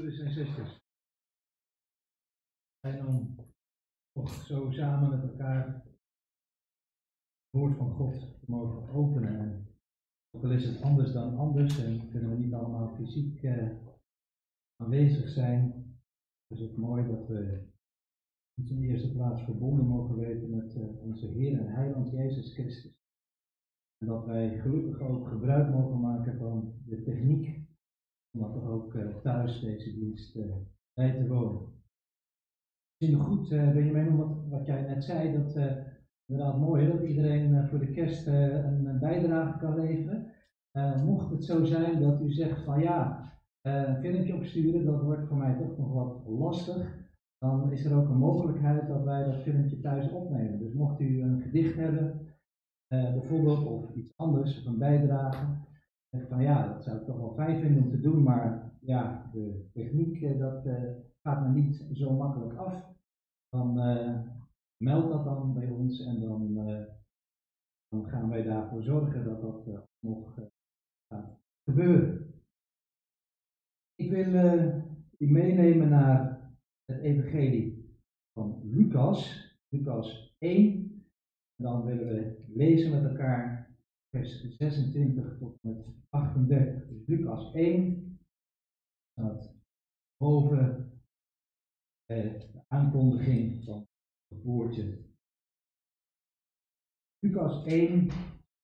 broeders en zusters. En om toch zo samen met elkaar het woord van God mogen openen. En ook al is het anders dan anders en kunnen we niet allemaal fysiek uh, aanwezig zijn, is het mooi dat we in de eerste plaats verbonden mogen weten met uh, onze Heer en Heiland Jezus Christus. En dat wij gelukkig ook gebruik mogen maken van de techniek om dat ook uh, thuis deze dienst uh, bij te wonen. Misschien goed, uh, Benjamin, wat, wat jij net zei, dat inderdaad mooi dat iedereen voor de kerst een, een, bijdrage kan leveren. mocht het zo zijn dat u zegt van ja, een filmpje opsturen, dat wordt voor mij toch nog wat lastig, dan is er ook een mogelijkheid dat wij dat filmpje thuis opnemen. Dus mocht u een gedicht hebben, bijvoorbeeld, of iets anders, of een bijdrage, en van ja, dat zou ik toch wel fijn vinden om te doen, maar ja, de techniek eh, dat uh, gaat me niet zo makkelijk af. Dan uh, meld dat dan bij ons en dan, dan gaan wij daarvoor zorgen dat dat nog gaat gebeuren. Ik wil u meenemen naar het evangelie van Lucas, Lucas 1. En dan willen we lezen met elkaar vers 26 tot met 38. Dus Lucas 1 staat boven eh, de aankondiging van het woordje. Lucas 1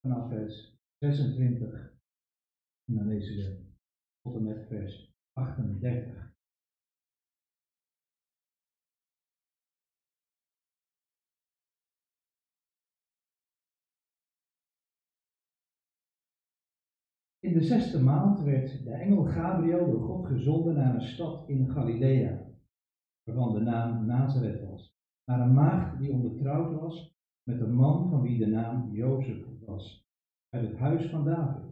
vanaf vers 26 en dan lezen we tot en met vers 38. In de zesde maand werd de engel Gabriel door God gezonden naar een stad in Galilea, waarvan de naam Nazareth was, naar een maagd die ondertrouwd was met een man van wie de naam Jozef was, uit het huis van David.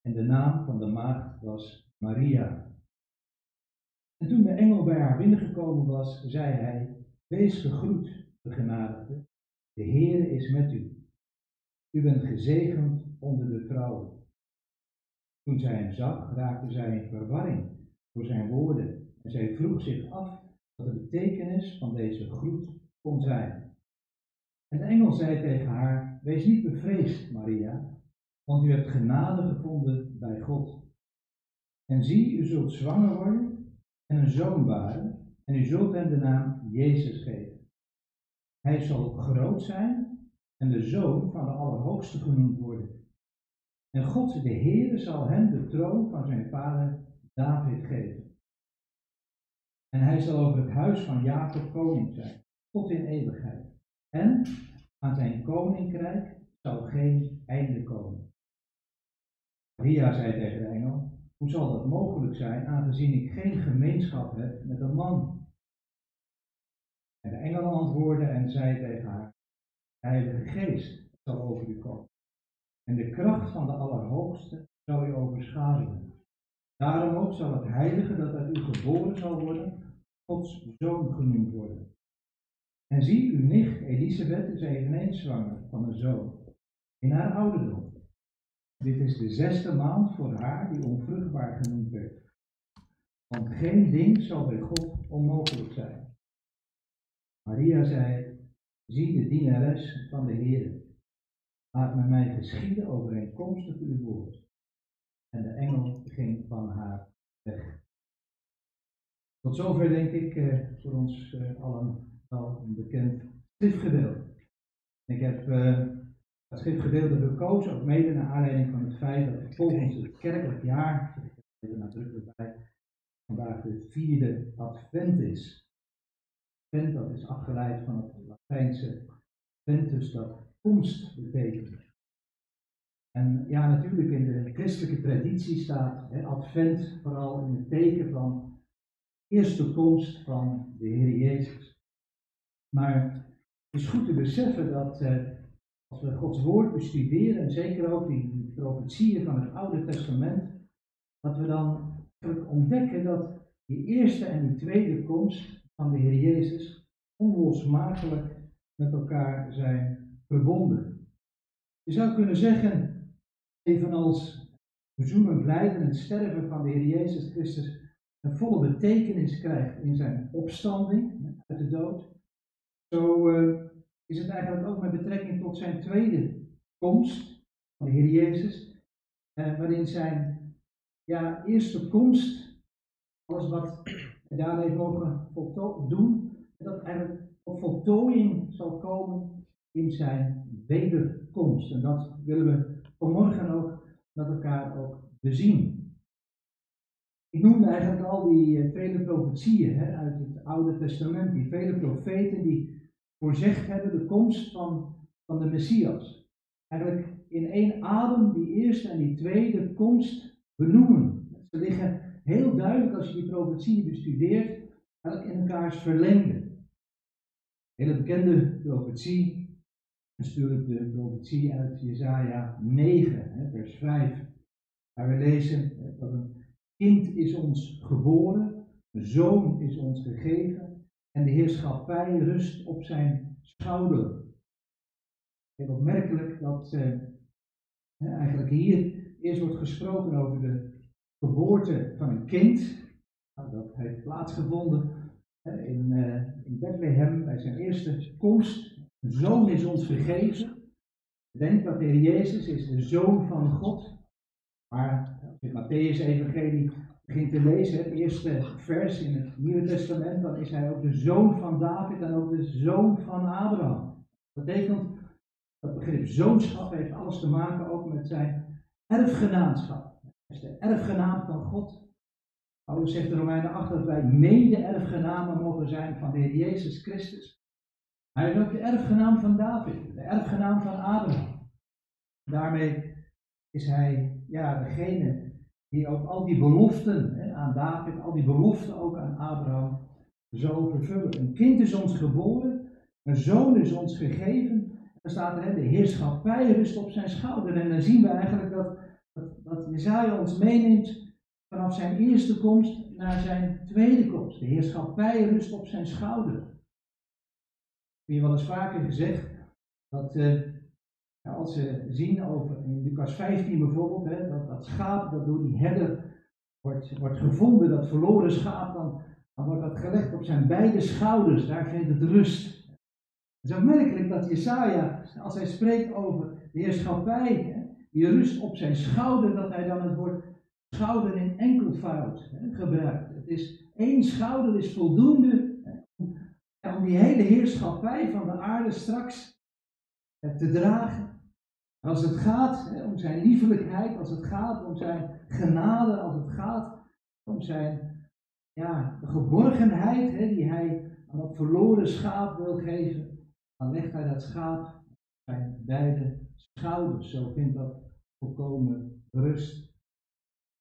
En de naam van de maagd was Maria. En toen de engel bij haar binnengekomen was, zei hij: Wees gegroet, begenadigde, de Heere is met u. U bent gezegend onder de vrouwen. Toen zij hem zag, raakte zij in verwarring door zijn woorden en zij vroeg zich af wat de betekenis van deze groet kon zijn. En de engel zei tegen haar: Wees niet bevreesd, Maria, want u hebt genade gevonden bij God. En zie, u zult zwanger worden en een zoon baren, en u zult hem de naam Jezus geven. Hij zal groot zijn en de zoon van de Allerhoogste genoemd worden. En God de Heere zal hem de troon van zijn vader David geven. En hij zal over het huis van Jacob koning zijn, tot in eeuwigheid. En aan zijn koninkrijk zal geen einde komen. Maria zei tegen de engel, hoe zal dat mogelijk zijn, aangezien ik geen gemeenschap heb met een man? En de engel antwoordde en zei tegen haar, de Heilige Geest zal over u komen. En de kracht van de Allerhoogste zal u overschaduwen. Daarom ook zal het heilige dat uit u geboren zal worden, Gods zoon genoemd worden. En zie, uw nicht Elisabeth is eveneens zwanger van een zoon, in haar ouderdom. Dit is de zesde maand voor haar die onvruchtbaar genoemd werd. Want geen ding zal bij God onmogelijk zijn. Maria zei, zie de dienares van de Heer. Laat met mij geschieden overeenkomstig uw woord. En de engel ging van haar weg. Tot zover denk ik eh, voor ons eh, allen wel een bekend schriftgedeelte. Ik heb uh, het schriftgedeelte gekozen, ook mede naar aanleiding van het feit dat volgens het kerkelijk jaar, ik er bij, vandaag de vierde advent is. Advent, dat is afgeleid van het Latijnse adventus, dat komst betekent. En ja, natuurlijk in de christelijke traditie staat hè, advent vooral in het teken van eerste komst van de Heer Jezus. Maar het is goed te beseffen dat eh, als we Gods woord bestuderen, en zeker ook die profetieën van het Oude Testament, dat we dan ontdekken dat die eerste en die tweede komst van de Heer Jezus onlosmakelijk met elkaar zijn verbonden. Je zou kunnen zeggen, evenals verzoenend lijden en sterven van de Heer Jezus Christus een volle betekenis krijgt in zijn opstanding uit de dood, zo uh, is het eigenlijk ook met betrekking tot zijn tweede komst van de Heer Jezus, uh, waarin zijn ja, eerste komst, alles wat hij daar heeft mogen doen, dat eigenlijk op voltooiing zal komen in zijn wederkomst. En dat willen we vanmorgen ook met elkaar ook bezien. Ik noemde eigenlijk al die uh, vele profetieën hè, uit het Oude Testament, die vele profeten die voorzegd hebben de komst van, van de Messias. Eigenlijk in één adem die eerste en die tweede komst benoemen. Ze liggen heel duidelijk als je die profetieën bestudeert, in elkaars verlengde. Hele bekende profetie natuurlijk de profetie uit Jesaja 9, vers 5, waar we lezen dat een kind is ons geboren, een zoon is ons gegeven en de heerschappij rust op zijn schouder. Heel opmerkelijk dat eh, eigenlijk hier eerst wordt gesproken over de geboorte van een kind. Nou, dat heeft plaatsgevonden in, uh, in Bethlehem bij zijn eerste komst. Zoon is ons gegeven. Denk dat de Heer Jezus is de zoon van God. Maar als je Matthäus Evangelie begint te lezen, het eerste vers in het Nieuwe Testament, dan is hij ook de zoon van David en ook de zoon van Abraham. Dat betekent, dat begrip zoonschap heeft alles te maken ook met zijn erfgenaamschap. Hij is de erfgenaam van God. Paulus zegt in Romeinen 8 dat wij mede-erfgenamen mogen zijn van de Heer Jezus Christus. Hij is ook de erfgenaam van David, de erfgenaam van Abraham. Daarmee is hij ja, degene die ook al die beloften hè, aan David, al die beloften ook aan Abraham zo vervullen. Een kind is ons geboren, een zoon is ons gegeven. Er staat er, de heerschappij rust op zijn schouder. En dan zien we eigenlijk dat, dat, dat Jezaja ons meeneemt vanaf zijn eerste komst naar zijn tweede komst. De heerschappij rust op zijn schouder. Je wel eens vaker gezegd dat uh, als ze zien over in Lucas 15 bijvoorbeeld, hè, dat, dat schaap dat door die herder wordt, wordt gevonden, dat verloren schaap, dan, dan wordt dat gelegd op zijn beide schouders, daar vindt het rust. Het is opmerkelijk dat Jesaja, als hij spreekt over de heerschappij, hè, die rust op zijn schouder, dat hij dan het woord schouder in enkelvoud hè, gebruikt. Het is één schouder is voldoende om die hele heerschappij van de aarde straks hè, te dragen. Als het gaat om zijn liefelijkheid, als het gaat om zijn genade, als het gaat om zijn ja, geborgenheid hè, die hij aan dat verloren schaap wil geven, dan legt hij dat schaap zijn beide schouders. Zo vindt dat volkomen rust.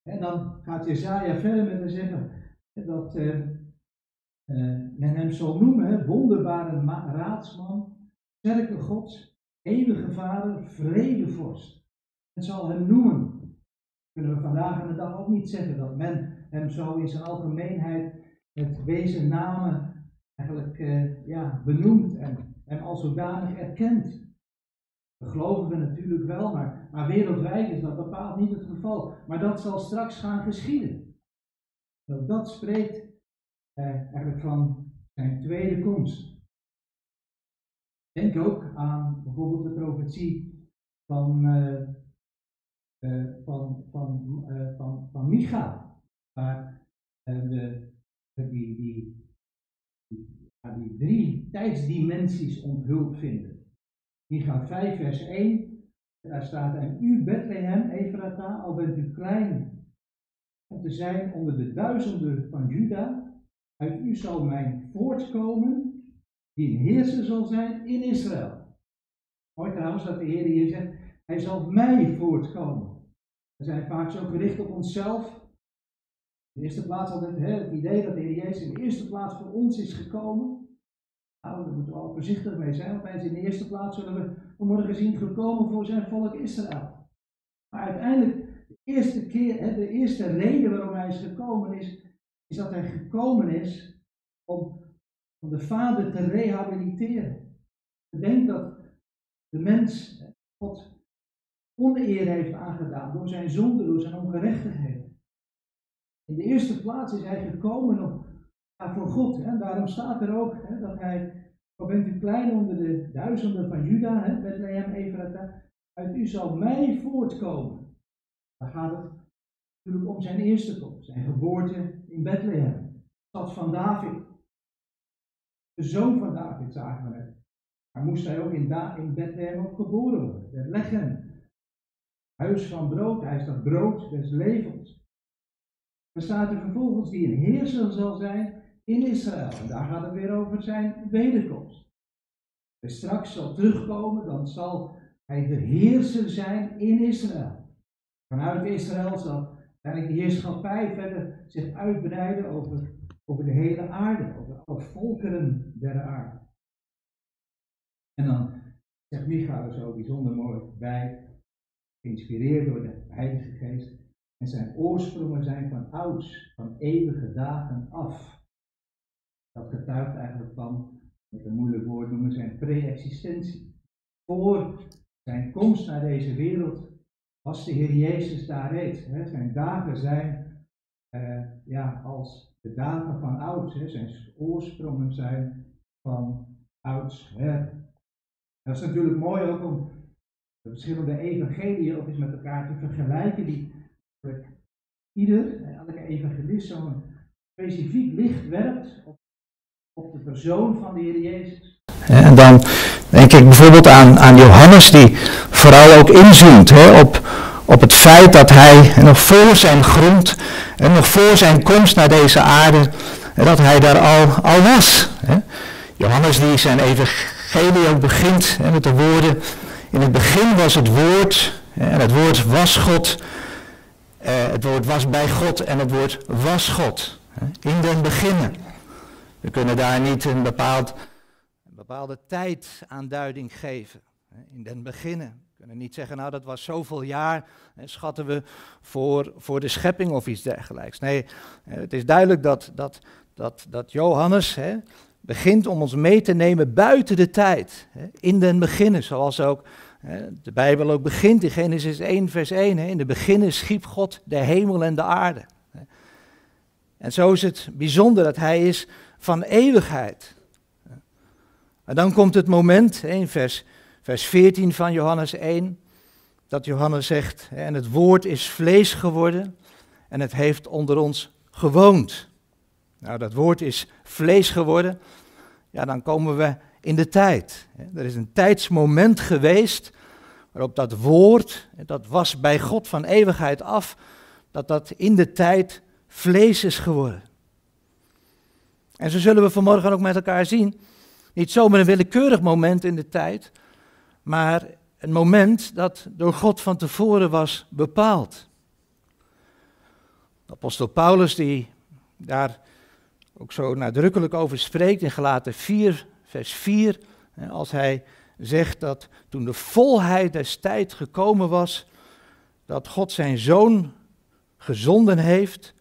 En dan gaat Jezaja verder met te zeggen dat uh, men hem zal noemen, wonderbare raadsman, sterke God, eeuwige vader, vredevorst. Men zal hem noemen. Kunnen we vandaag aan de dag ook niet zeggen dat men hem zo in zijn algemeenheid met wezen namen eigenlijk uh, ja, benoemt en hem als zodanig erkent. Dat geloven we natuurlijk wel, maar, wereldwijd is dat bepaald niet het geval. Maar dat zal straks gaan geschieden. Dat spreekt eh, eigenlijk van zijn tweede komst. Denk ook aan bijvoorbeeld de profetie van, uh, van, van, uh, van, van Micha, waar we die, die, die, die drie tijdsdimensies onthuld vinden. Micha 5, vers 1, daar staat: En u, Bethlehem, Efrata, al bent u klein om te zijn onder de duizenden van Juda, uit u zal mijn voortkomen die heerser zal zijn in Israël. Mooi trouwens dat de Heer hier zegt, hij zal mij voortkomen. We zijn vaak zo gericht op onszelf. In de eerste plaats altijd hè, het idee dat de Heer Jezus in de eerste plaats voor ons is gekomen. Nou, daar moeten we al voorzichtig mee zijn, want hij is in de eerste plaats, zullen we vanmorgen zien, gekomen voor zijn volk Israël. Maar uiteindelijk, de eerste keer, hè, de eerste reden waarom hij is gekomen is, is dat hij gekomen is om de vader te rehabiliteren. Bedenk dat de mens God oneer heeft aangedaan door zijn zonde, door zijn ongerechtigheid. In de eerste plaats is hij gekomen om, voor God. Hè. Daarom staat er ook hè, dat hij, al bent u klein onder de duizenden van Juda, hè, Bethlehem, Ephrathah, uit u zal mij voortkomen. Dan gaat het natuurlijk om zijn eerste komst, zijn geboorte in Bethlehem, stad van David. De zoon van David zagen we. Maar moest hij ook in, da in Bethlehem geboren worden. Bethlehem, huis van brood, hij is dat brood des levens. Er staat er vervolgens die een heerser zal zijn in Israël. En daar gaat het weer over zijn wederkomst. En straks zal terugkomen, dan zal hij de heerser zijn in Israël. Vanuit Israël zal eigenlijk de heerschappij verder zich uitbreiden over, over de hele aarde, over alle volkeren der aarde. En dan zegt Micha er zo bijzonder mooi bij, geïnspireerd door de Heilige Geest. En zijn oorsprongen zijn van ouds, van eeuwige dagen af. Dat getuigt eigenlijk van, met een moeilijk woord noemen, zijn pre-existentie. Voor zijn komst naar deze wereld was de Heer Jezus daar reeds. Hè. Zijn dagen zijn uh, ja, als de dagen van ouds. Zijn oorsprongen zijn van oudsher. Dat is natuurlijk mooi ook om de verschillende evangeliën ook eens met elkaar te vergelijken. Die ieder, elke evangelist, zo'n specifiek licht werpt op, op de persoon van de Heer Jezus. En dan denk ik bijvoorbeeld aan, aan Johannes, die vooral ook inzoomt hè, op, op het feit dat hij nog voor zijn grond en nog voor zijn komst naar deze aarde, dat hij daar al, al was. Johannes die zijn evangelie ook begint met de woorden, in het begin was het woord, en het woord was God, uh, het woord was bij God en het woord was God. In den beginnen. We kunnen daar niet een bepaald bepaalde tijdaanduiding geven. In den beginnen. Kunnen niet zeggen, nou dat was zoveel jaar, schatten we voor, voor de schepping of iets dergelijks. Nee, het is duidelijk dat, dat, dat, dat Johannes hè, begint om ons mee te nemen buiten de tijd. Hè, in den beginnen, zoals ook hè, de Bijbel ook begint in Genesis 1 vers 1. Hè, in de beginnen schiep God de hemel en de aarde. En zo is het bijzonder dat hij is van eeuwigheid. En dan komt het moment, in vers, vers 14 van Johannes 1, dat Johannes zegt, en het woord is vlees geworden en het heeft onder ons gewoond. Nou, dat woord is vlees geworden, ja, dan komen we in de tijd. Er is een tijdsmoment geweest waarop dat woord, dat was bij God van eeuwigheid af, dat dat in de tijd vlees is geworden. En zo zullen we vanmorgen ook met elkaar zien niet zomaar een willekeurig moment in de tijd, maar een moment dat door God van tevoren was bepaald. Apostel Paulus, die daar ook zo nadrukkelijk over spreekt in Galaten 4, vers 4, als hij zegt dat toen de volheid des tijd gekomen was, dat God zijn zoon gezonden heeft,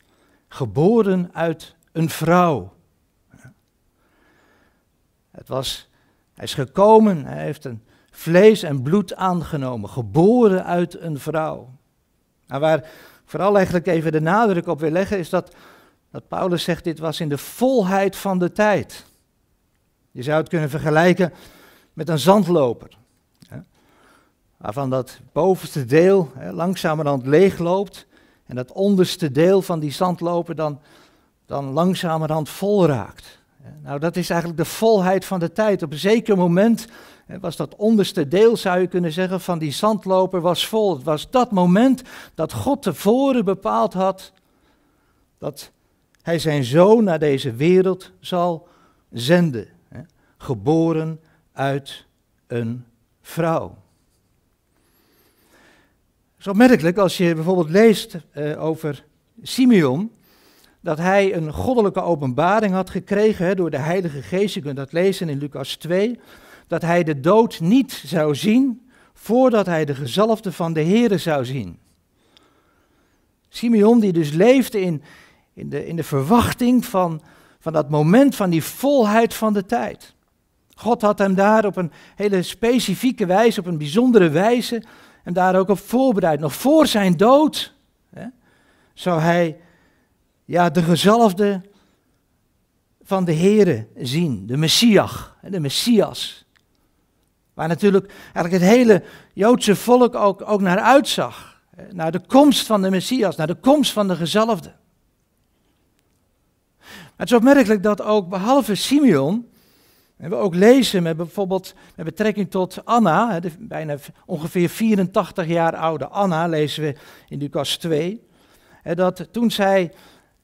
geboren uit een vrouw. Het was, hij is gekomen, hij heeft een vlees en bloed aangenomen, geboren uit een vrouw. Nou, waar vooral eigenlijk even de nadruk op wil leggen, is dat, dat Paulus zegt, dit was in de volheid van de tijd. Je zou het kunnen vergelijken met een zandloper. Waarvan dat bovenste deel hè, langzamerhand leegloopt en dat onderste deel van die zandloper dan, dan langzamerhand vol raakt. Nou, dat is eigenlijk de volheid van de tijd. Op een zeker moment was dat onderste deel, zou je kunnen zeggen, van die zandloper was vol. Het was dat moment dat God tevoren bepaald had dat hij zijn zoon naar deze wereld zal zenden. Geboren uit een vrouw. Het is opmerkelijk als je bijvoorbeeld leest uh, over Simeon dat hij een goddelijke openbaring had gekregen hè, door de Heilige Geest. Je kunt dat lezen in Lucas 2. Dat hij de dood niet zou zien voordat hij de gezalfde van de Here zou zien. Simeon die dus leefde in, in, de, in de verwachting van, van dat moment van die volheid van de tijd. God had hem daar op een hele specifieke wijze, op een bijzondere wijze, en daar ook op voorbereid. Nog voor zijn dood hè, zou hij ja, de gezalfde van de Here zien, de Messias, de Messias. Waar natuurlijk eigenlijk het hele Joodse volk ook, ook naar uitzag. Naar de komst van de Messias, naar de komst van de gezalfde. het is opmerkelijk dat ook behalve Simeon, en we ook lezen met bijvoorbeeld met betrekking tot Anna, de bijna ongeveer 84 jaar oude Anna, lezen we in Lucas 2, dat toen zij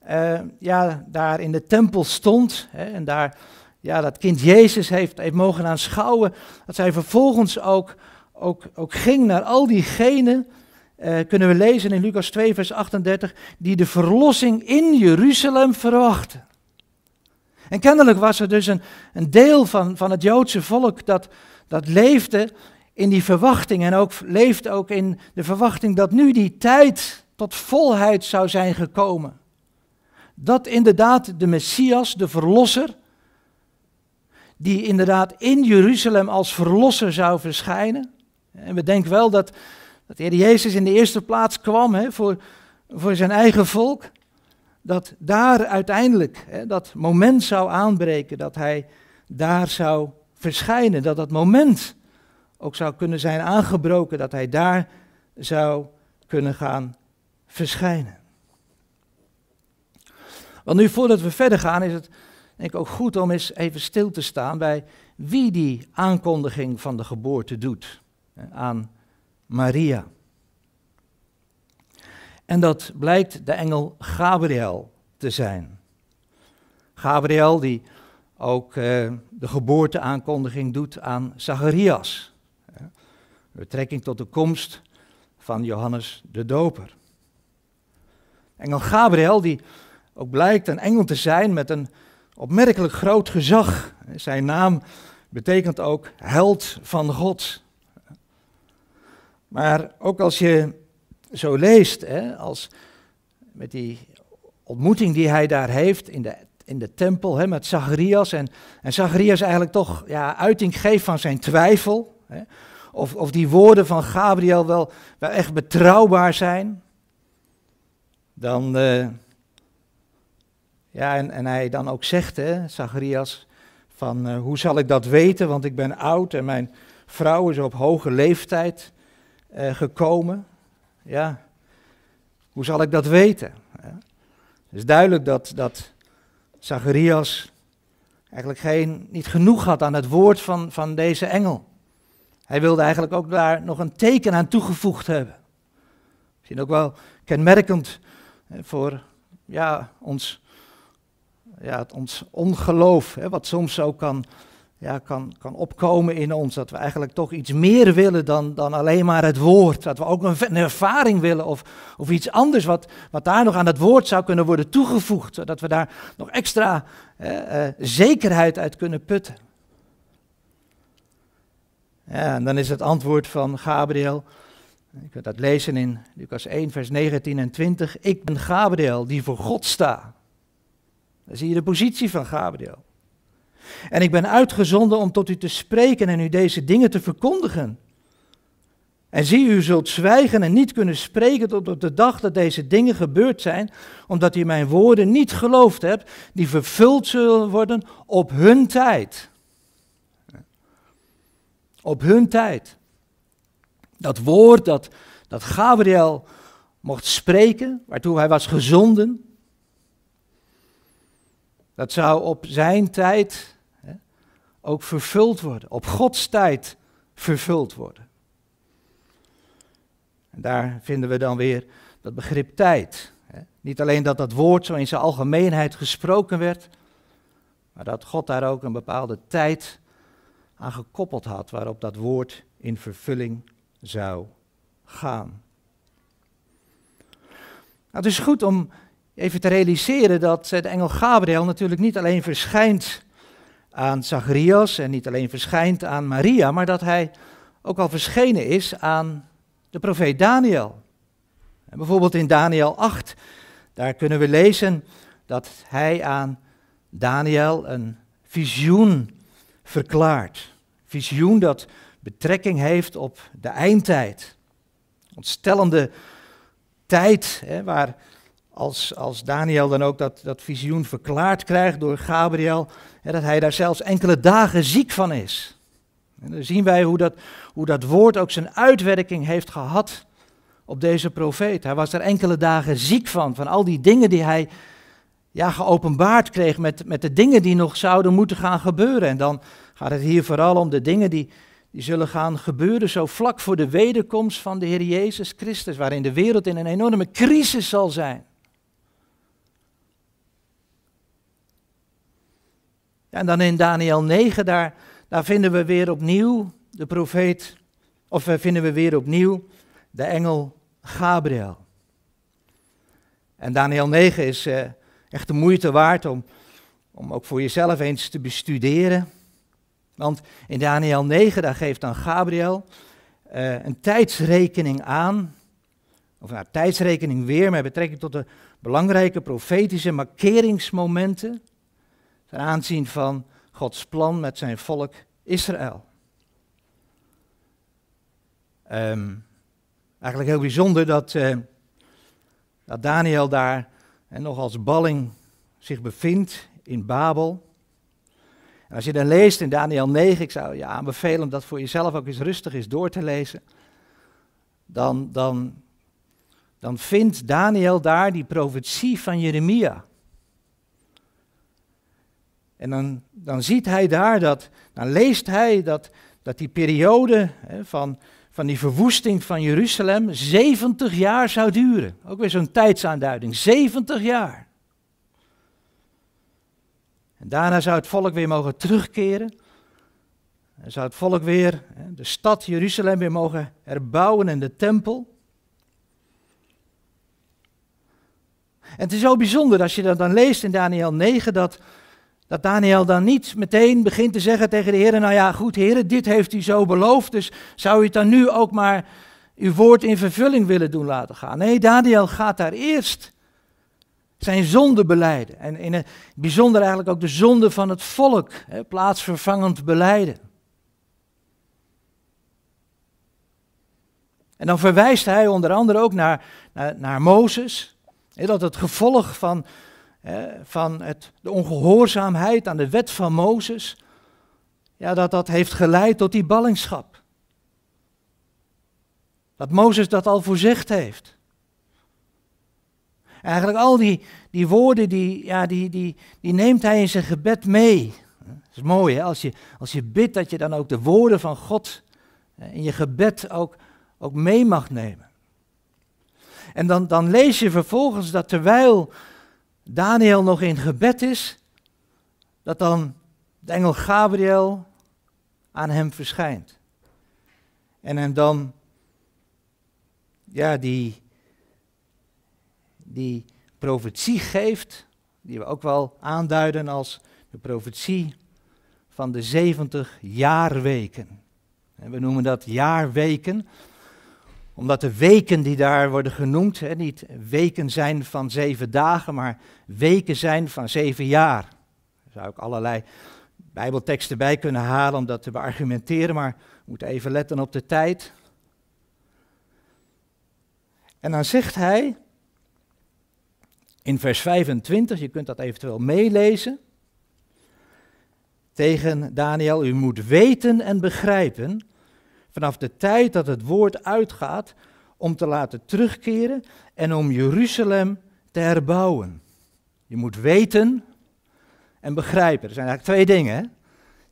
uh, ja, daar in de tempel stond hè, en daar ja, dat kind Jezus heeft, heeft mogen aanschouwen, dat zij vervolgens ook, ook, ook ging naar al diegenen, uh, kunnen we lezen in Lucas 2, vers 38, die de verlossing in Jeruzalem verwachten. En kennelijk was er dus een, een deel van, van het Joodse volk dat, dat leefde in die verwachting en ook leefde ook in de verwachting dat nu die tijd tot volheid zou zijn gekomen. Dat inderdaad de Messias, de Verlosser, die inderdaad in Jeruzalem als Verlosser zou verschijnen. En we denken wel dat, dat de Heer Jezus in de eerste plaats kwam hè, voor, voor zijn eigen volk. Dat daar uiteindelijk hè, dat moment zou aanbreken, dat hij daar zou verschijnen. Dat dat moment ook zou kunnen zijn aangebroken, dat hij daar zou kunnen gaan verschijnen. Want nu, voordat we verder gaan, is het denk ik ook goed om eens even stil te staan bij wie die aankondiging van de geboorte doet aan Maria. En dat blijkt de engel Gabriel te zijn. Gabriel die ook uh, de geboorteaankondiging doet aan Zacharias. Betrekking tot de komst van Johannes de Doper. Engel Gabriel die ook blijkt een engel te zijn met een opmerkelijk groot gezag. Zijn naam betekent ook held van God. Maar ook als je zo leest, hè, als met die ontmoeting die hij daar heeft in de, in de tempel hè, met Zacharias. En, en Zacharias eigenlijk toch ja, uiting geeft van zijn twijfel. Hè, of, of die woorden van Gabriel wel, wel echt betrouwbaar zijn. Dan, uh, ja, en, en hij dan ook zegt, hè, Zacharias, van uh, hoe zal ik dat weten, want ik ben oud en mijn vrouw is op hoge leeftijd uh, gekomen. Ja, hoe zal ik dat weten? Ja. Het is duidelijk dat, dat Zacharias eigenlijk geen, niet genoeg had aan het woord van, van deze engel. Hij wilde eigenlijk ook daar nog een teken aan toegevoegd hebben. Misschien ook wel kenmerkend voor ja, ons ja, ons ongeloof, hè, wat soms ook kan, ja, kan, kan opkomen in ons. Dat we eigenlijk toch iets meer willen dan, dan alleen maar het woord. Dat we ook een, een ervaring willen of, of iets anders wat, wat daar nog aan het woord zou kunnen worden toegevoegd. Zodat we daar nog extra eh, zekerheid uit kunnen putten. Ja, en dan is het antwoord van Gabriel. Je kunt dat lezen in Lucas 1, vers 19 en 20. Ik ben Gabriel die voor God sta. Dan zie je de positie van Gabriel. En ik ben uitgezonden om tot u te spreken en u deze dingen te verkondigen. En zie, u zult zwijgen en niet kunnen spreken tot op de dag dat deze dingen gebeurd zijn, omdat u mijn woorden niet geloofd hebt, die vervuld zullen worden op hun tijd. Op hun tijd. Dat woord dat, dat Gabriel mocht spreken, waartoe hij was gezonden, dat zou op zijn tijd hè, ook vervuld worden, op Gods tijd vervuld worden. En daar vinden we dan weer dat begrip tijd. Hè. Niet alleen dat dat woord zo in zijn algemeenheid gesproken werd, maar dat God daar ook een bepaalde tijd aan gekoppeld had waarop dat woord in vervulling zou gaan. Nou, het is goed om even te realiseren dat de engel Gabriel natuurlijk niet alleen verschijnt aan Zacharias en niet alleen verschijnt aan Maria, maar dat hij ook al verschenen is aan de profeet Daniel. En bijvoorbeeld in Daniel 8, daar kunnen we lezen dat hij aan Daniel een visioen verklaart. Visioen dat betrekking heeft op de eindtijd. Ontstellende tijd, hè, waar als, als Daniel dan ook dat, dat visioen verklaard krijgt door Gabriel, dat hij daar zelfs enkele dagen ziek van is. En dan zien wij hoe dat, hoe dat woord ook zijn uitwerking heeft gehad op deze profeet. Hij was er enkele dagen ziek van, van al die dingen die hij ja, geopenbaard kreeg met, met de dingen die nog zouden moeten gaan gebeuren. En dan gaat het hier vooral om de dingen die, die zullen gaan gebeuren zo vlak voor de wederkomst van de Heer Jezus Christus, waarin de wereld in een enorme crisis zal zijn. En dan in Daniel 9, daar, daar vinden we weer opnieuw de profeet, of vinden we weer opnieuw de engel Gabriel. En Daniel 9 is uh, echt de moeite waard om, om ook voor jezelf eens te bestuderen. Want in Daniel 9, daar geeft dan Gabriel uh, een tijdsrekening aan, of nou, tijdsrekening weer met betrekking tot de belangrijke profetische markeringsmomenten ten aanzien van Gods plan met zijn volk Israël. Um, eigenlijk heel bijzonder dat, uh, dat Daniel daar en nog als balling zich bevindt in Babel. Als je dan leest in Daniel 9, ik zou je aanbevelen om dat voor jezelf ook eens rustig eens door te lezen, dan, dan, dan vindt Daniel daar die profetie van Jeremia. En dan, dan ziet hij daar dat, dan leest hij dat, dat die periode hè, van, van die verwoesting van Jeruzalem 70 jaar zou duren. Ook weer zo'n tijdsaanduiding, 70 jaar. En daarna zou het volk weer mogen terugkeren. En zou het volk weer hè, de stad Jeruzalem weer mogen herbouwen en de tempel. En het is zo bijzonder als je dat dan leest in Daniel 9 dat dat Daniel dan niet meteen begint te zeggen tegen de Heer, nou ja, goed Heer, dit heeft u zo beloofd, dus zou u het dan nu ook maar uw woord in vervulling willen doen laten gaan? Nee, Daniel gaat daar eerst zijn zonde beleiden. En in het bijzonder eigenlijk ook de zonde van het volk, hè, plaatsvervangend beleiden. En dan verwijst hij onder andere ook naar, naar, naar Mozes, hè, dat het gevolg van van het, de ongehoorzaamheid aan de wet van Mozes, ja, dat dat heeft geleid tot die ballingschap. Dat Mozes dat al voorzegd heeft. Eigenlijk al die, die woorden, die, ja, die, die, die neemt hij in zijn gebed mee. Dat is mooi, hè? Als, je, als je bidt, dat je dan ook de woorden van God in je gebed ook, ook mee mag nemen. En dan, dan lees je vervolgens dat terwijl Daniel nog in gebed is, dat dan de engel Gabriel aan hem verschijnt. En hem dan, ja, die, die profetie geeft, die we ook wel aanduiden als de profetie van de 70 jaarweken. En we noemen dat jaarweken, omdat de weken die daar worden genoemd, hè, niet weken zijn van zeven dagen, maar weken zijn van zeven jaar. Daar zou ik allerlei bijbelteksten bij kunnen halen om dat te beargumenteren, maar we moeten even letten op de tijd. En dan zegt hij in vers 25, je kunt dat eventueel meelezen, tegen Daniel, u moet weten en begrijpen vanaf de tijd dat het woord uitgaat om te laten terugkeren en om Jeruzalem te herbouwen. Je moet weten en begrijpen. Er zijn eigenlijk twee dingen. Hè?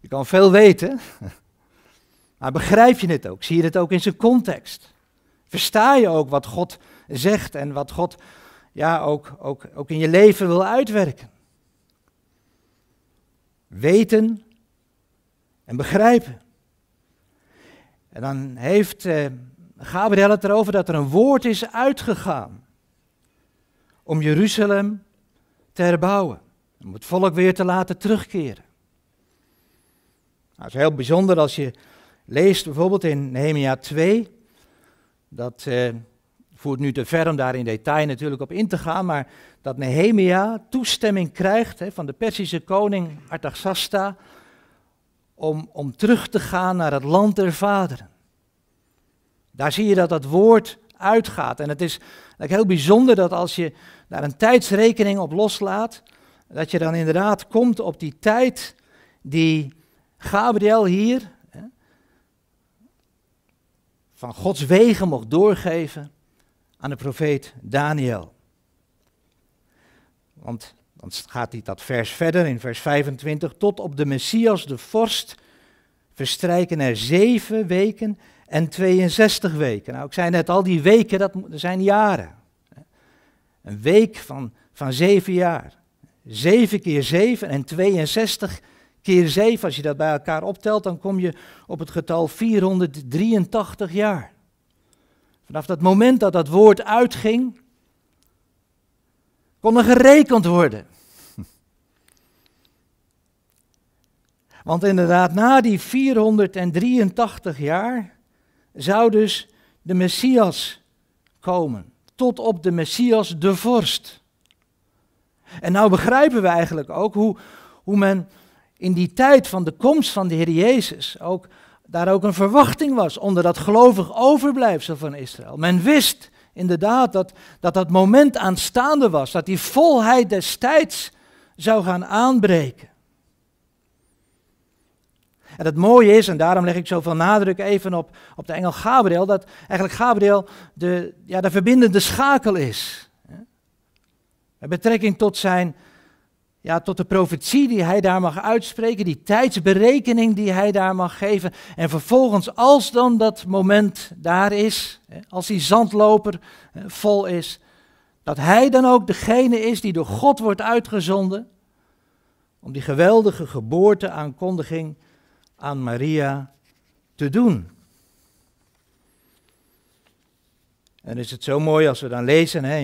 Je kan veel weten, maar begrijp je het ook? Zie je het ook in zijn context? Versta je ook wat God zegt en wat God ja, ook, ook, ook in je leven wil uitwerken? Weten en begrijpen. En dan heeft eh, Gabriel het erover dat er een woord is uitgegaan om Jeruzalem te herbouwen. Om het volk weer te laten terugkeren. Nou, het is heel bijzonder als je leest bijvoorbeeld in Nehemia 2. Dat eh, voert nu te ver om daar in detail natuurlijk op in te gaan. Maar dat Nehemia toestemming krijgt hè, van de Persische koning Artaxasta om, om terug te gaan naar het land der vaderen. Daar zie je dat dat woord uitgaat. En het is heel bijzonder dat als je daar een tijdsrekening op loslaat, dat je dan inderdaad komt op die tijd die Gabriel hier hè, van Gods wegen mocht doorgeven aan de profeet Daniel. Want dan gaat hij dat vers verder in vers 25. Tot op de Messias, de vorst, verstrijken er zeven weken en 62 weken. Nou, ik zei net al, die weken, dat zijn jaren. Een week van, van zeven jaar. Zeven keer zeven en 62 keer zeven. Als je dat bij elkaar optelt, dan kom je op het getal 483 jaar. Vanaf dat moment dat dat woord uitging, kon er gerekend worden. Want inderdaad, na die 483 jaar zou dus de Messias komen. Tot op de Messias de vorst. En nou begrijpen we eigenlijk ook hoe, hoe men in die tijd van de komst van de Heer Jezus ook, daar ook een verwachting was onder dat gelovig overblijfsel van Israël. Men wist inderdaad dat, dat dat moment aanstaande was, dat die volheid des tijds zou gaan aanbreken. En het mooie is, en daarom leg ik zoveel nadruk even op, op de engel Gabriel, dat eigenlijk Gabriel de, ja, de verbindende schakel is. Met betrekking tot zijn, ja, tot de profetie die hij daar mag uitspreken, die tijdsberekening die hij daar mag geven. En vervolgens, als dan dat moment daar is, als die zandloper vol is, dat hij dan ook degene is die door God wordt uitgezonden om die geweldige geboorteaankondiging aan Maria te doen. En is het zo mooi als we dan lezen hè,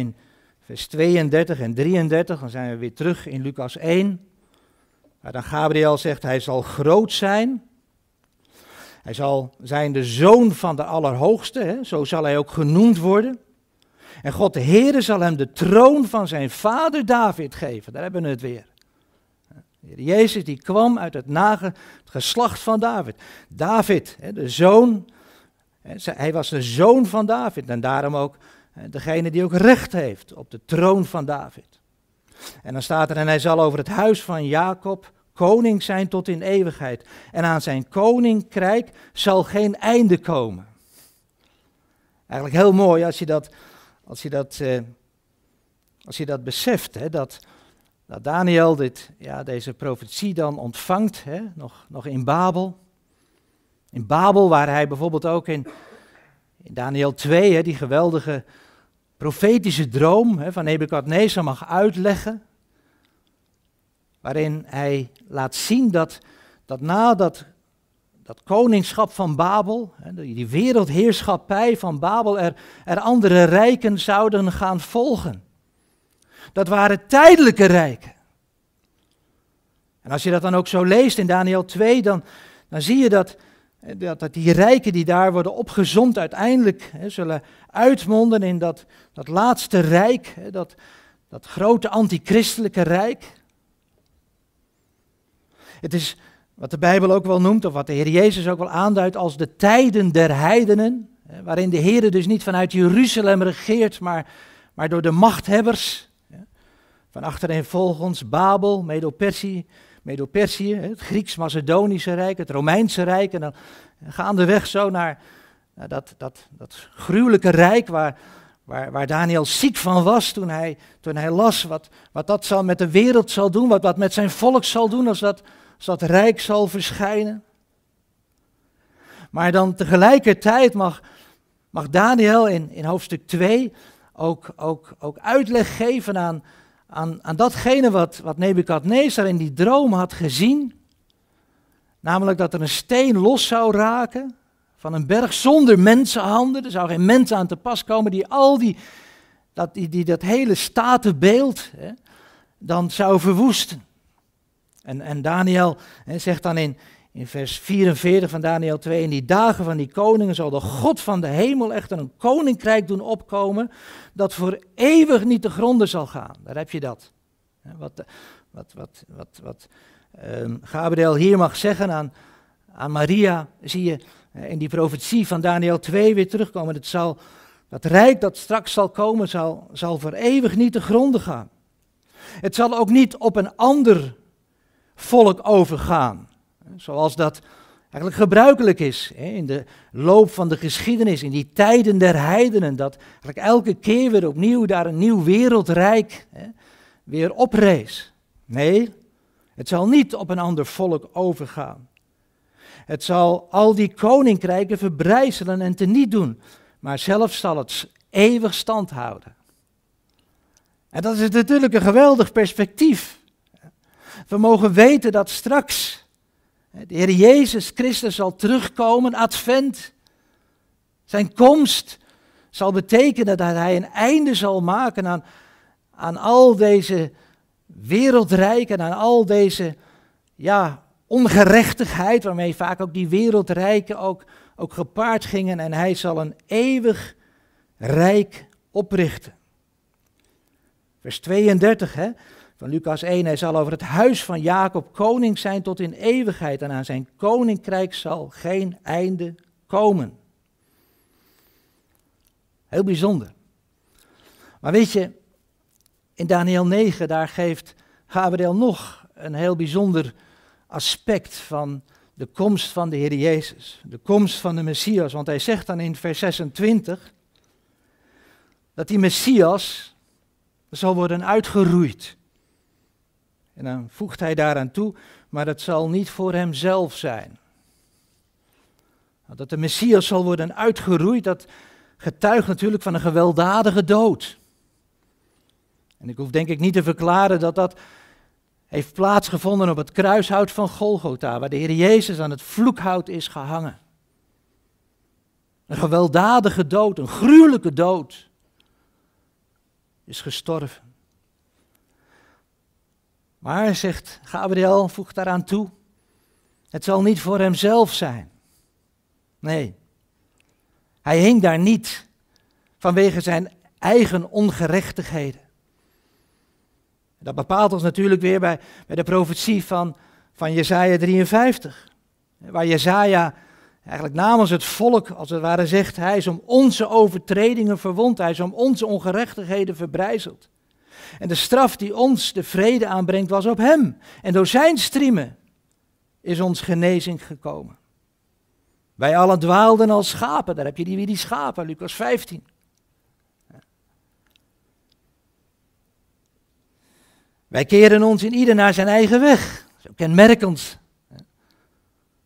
vers 32 en 33, dan zijn we weer terug in Lucas 1, waar dan Gabriel zegt, hij zal groot zijn. Hij zal zijn de zoon van de Allerhoogste, hè, zo zal hij ook genoemd worden. En God de Heere zal hem de troon van zijn vader David geven. Daar hebben we het weer. Jezus die kwam uit het, nage, het geslacht van David. David, de zoon, hij was de zoon van David en daarom ook degene die ook recht heeft op de troon van David. En dan staat er, en hij zal over het huis van Jacob koning zijn tot in eeuwigheid. En aan zijn koninkrijk zal geen einde komen. Eigenlijk heel mooi als je dat, als je dat, eh, als je dat beseft, hè, dat, dat Daniel dit, ja, deze profetie dan ontvangt, hè, nog, nog in Babel. In Babel, waar hij bijvoorbeeld ook in, in Daniel 2, hè, die geweldige profetische droom van Nebukadnezar mag uitleggen. Waarin hij laat zien dat, dat na dat, dat koningschap van Babel, die wereldheerschappij van Babel, er, er andere rijken zouden gaan volgen. Dat waren tijdelijke rijken. En als je dat dan ook zo leest in Daniel 2, dan, dan zie je dat, dat, dat die rijken die daar worden opgezond uiteindelijk hè, zullen uitmonden in dat, dat laatste rijk, hè, dat, dat grote antichristelijke rijk. Het is wat de Bijbel ook wel noemt, of wat de Heer Jezus ook wel aanduidt als de tijden der heidenen, hè, waarin de Heer dus niet vanuit Jeruzalem regeert, maar, maar door de machthebbers, van achterin volgens Babel, Medo-Persie, Medo-Persië, het Grieks-Macedonische Rijk, het Romeinse Rijk. En dan gaandeweg zo naar, dat, dat, dat gruwelijke rijk waar, waar, waar Daniel ziek van was toen hij, toen hij las wat, wat dat zal met de wereld zal doen, wat dat met zijn volk zal doen als dat, als dat rijk zal verschijnen. Maar dan tegelijkertijd mag, mag Daniel in, in hoofdstuk 2 ook, ook, ook uitleg geven aan, aan, aan datgene wat, wat Nebukadnezar in die droom had gezien. Namelijk dat er een steen los zou raken van een berg zonder mensenhanden. Er zou geen mens aan te pas komen die al die, dat, die, die dat hele statenbeeld hè, dan zou verwoesten. En, en Daniel hè, zegt dan in, in vers 44 van Daniel 2, in die dagen van die koningen zal de God van de hemel echter een koninkrijk doen opkomen dat voor eeuwig niet te gronden zal gaan. Daar heb je dat. Wat, wat, wat, wat, wat um, Gabriel hier mag zeggen aan, aan Maria, zie je in die profetie van Daniel 2 weer terugkomen. Het zal, Dat rijk dat straks zal komen, zal, zal voor eeuwig niet te gronden gaan. Het zal ook niet op een ander volk overgaan, zoals dat eigenlijk gebruikelijk is in de loop van de geschiedenis, in die tijden der heidenen, dat eigenlijk elke keer weer opnieuw daar een nieuw wereldrijk weer oprees. Nee, het zal niet op een ander volk overgaan. Het zal al die koninkrijken verbrijzelen en teniet doen, maar zelf zal het eeuwig stand houden. En dat is natuurlijk een geweldig perspectief. We mogen weten dat straks de Heer Jezus Christus zal terugkomen, advent. Zijn komst zal betekenen dat hij een einde zal maken aan, aan al deze wereldrijken, aan al deze ja, ongerechtigheid, waarmee vaak ook die wereldrijken ook, ook gepaard gingen. En hij zal een eeuwig rijk oprichten. Vers 32 hè, van Lucas 1, hij zal over het huis van Jacob koning zijn tot in eeuwigheid en aan zijn koninkrijk zal geen einde komen. Heel bijzonder. Maar weet je, in Daniel 9, daar geeft Gabriel nog een heel bijzonder aspect van de komst van de Heer Jezus, de komst van de Messias. Want hij zegt dan in vers 26 dat die Messias zal worden uitgeroeid. En dan voegt hij daaraan toe, maar dat zal niet voor hemzelf zijn. Dat de Messias zal worden uitgeroeid, dat getuigt natuurlijk van een gewelddadige dood. En ik hoef denk ik niet te verklaren dat dat heeft plaatsgevonden op het kruishout van Golgotha, waar de Heer Jezus aan het vloekhout is gehangen. Een gewelddadige dood, een gruwelijke dood, is gestorven. Maar, zegt Gabriel, voegt daaraan toe, het zal niet voor hemzelf zijn. Nee, hij hing daar niet vanwege zijn eigen ongerechtigheden. Dat bepaalt ons natuurlijk weer bij, bij de profetie van, van Jezaja 53. Waar Jezaja eigenlijk namens het volk, als het ware, zegt, hij is om onze overtredingen verwond, hij is om onze ongerechtigheden verbrijzeld. En de straf die ons de vrede aanbrengt was op hem. En door zijn striemen is ons genezing gekomen. Wij allen dwaalden als schapen, daar heb je die weer die schapen, Lucas 15. Wij keren ons in ieder naar zijn eigen weg. Zo kenmerkend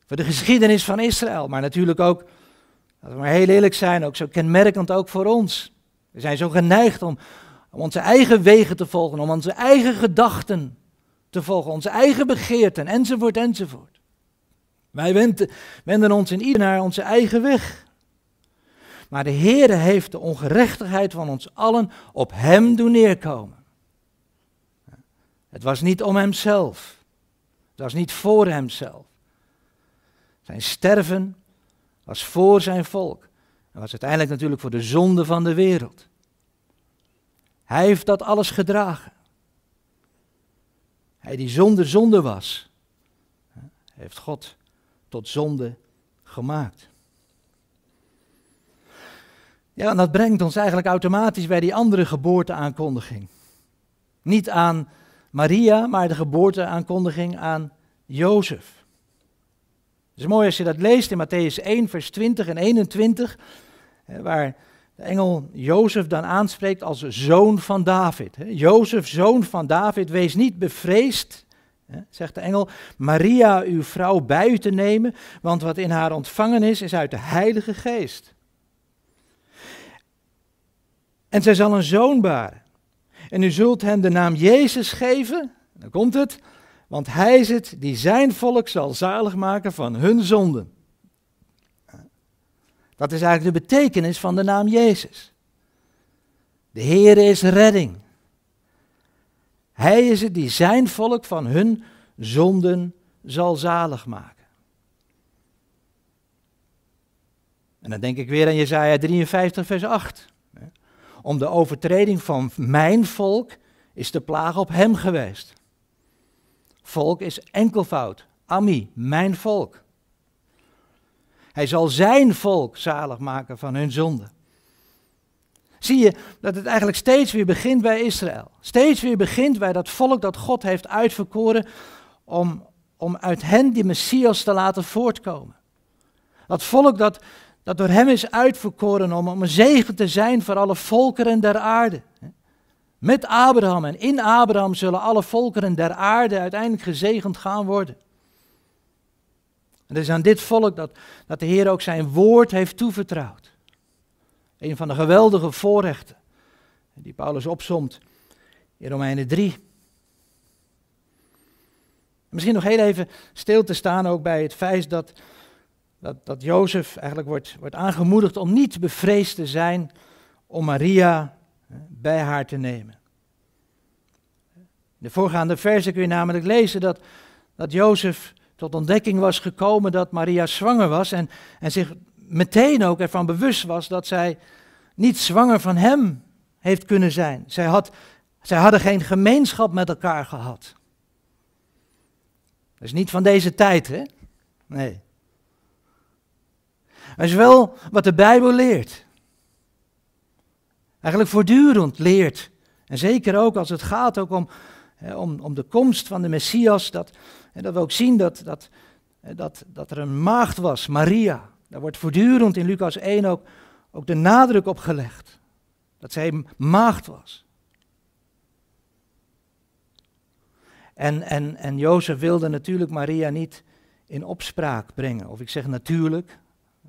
voor de geschiedenis van Israël, maar natuurlijk ook, laten we maar heel eerlijk zijn, ook zo kenmerkend ook voor ons. We zijn zo geneigd om, om onze eigen wegen te volgen, om onze eigen gedachten te volgen, onze eigen begeerten, enzovoort, enzovoort. Wij wenden, wenden ons in ieder naar onze eigen weg. Maar de Heere heeft de ongerechtigheid van ons allen op Hem doen neerkomen. Het was niet om hemzelf. Het was niet voor hemzelf. Zijn sterven was voor zijn volk. En was uiteindelijk natuurlijk voor de zonde van de wereld. Hij heeft dat alles gedragen. Hij die zonder zonde was, heeft God tot zonde gemaakt. Ja, en dat brengt ons eigenlijk automatisch bij die andere geboorteaankondiging. Niet aan Maria, maar de geboorteaankondiging aan Jozef. Het is mooi als je dat leest in Matthäus 1, vers 20 en 21, waar de engel Jozef dan aanspreekt als zoon van David. Jozef, zoon van David, wees niet bevreesd, zegt de engel, Maria, uw vrouw, bij u te nemen, want wat in haar ontvangen is, is uit de Heilige Geest. En zij zal een zoon baren. En u zult hem de naam Jezus geven. Dan komt het. Want hij is het die zijn volk zal zalig maken van hun zonden. Dat is eigenlijk de betekenis van de naam Jezus. De Heer is redding. Hij is het die zijn volk van hun zonden zal zalig maken. En dan denk ik weer aan Jesaja 53, vers 8 om de overtreding van mijn volk is de plaag op hem geweest. Volk is enkelvoud. Ami, mijn volk. Hij zal zijn volk zalig maken van hun zonde. zie je dat het eigenlijk steeds weer begint bij Israël. Steeds weer begint bij dat volk dat God heeft uitverkoren om, om uit hen die Messias te laten voortkomen. Dat volk dat, dat door hem is uitverkoren om, om een zegen te zijn voor alle volkeren der aarde. Met Abraham en in Abraham zullen alle volkeren der aarde uiteindelijk gezegend gaan worden. En het is aan dit volk dat, dat de Heer ook zijn woord heeft toevertrouwd. Een van de geweldige voorrechten die Paulus opzomt in Romeinen 3. Misschien nog heel even stil te staan ook bij het feit dat, dat, dat Jozef eigenlijk wordt, wordt aangemoedigd om niet bevreesd te zijn om Maria bij haar te nemen. In de voorgaande versen kun je namelijk lezen dat, dat Jozef tot ontdekking was gekomen dat Maria zwanger was en, en zich meteen ook ervan bewust was dat zij niet zwanger van hem heeft kunnen zijn. Zij, had, zij hadden geen gemeenschap met elkaar gehad. Dat is niet van deze tijd, hè? Nee. Maar is wel wat de Bijbel leert. Eigenlijk voortdurend leert. En zeker ook als het gaat ook om, om, om de komst van de Messias, dat, dat we ook zien dat, dat, dat, dat er een maagd was, Maria. Daar wordt voortdurend in Lucas 1 ook, ook de nadruk op gelegd. Dat zij maagd was. En, en, en Jozef wilde natuurlijk Maria niet in opspraak brengen. Of ik zeg natuurlijk,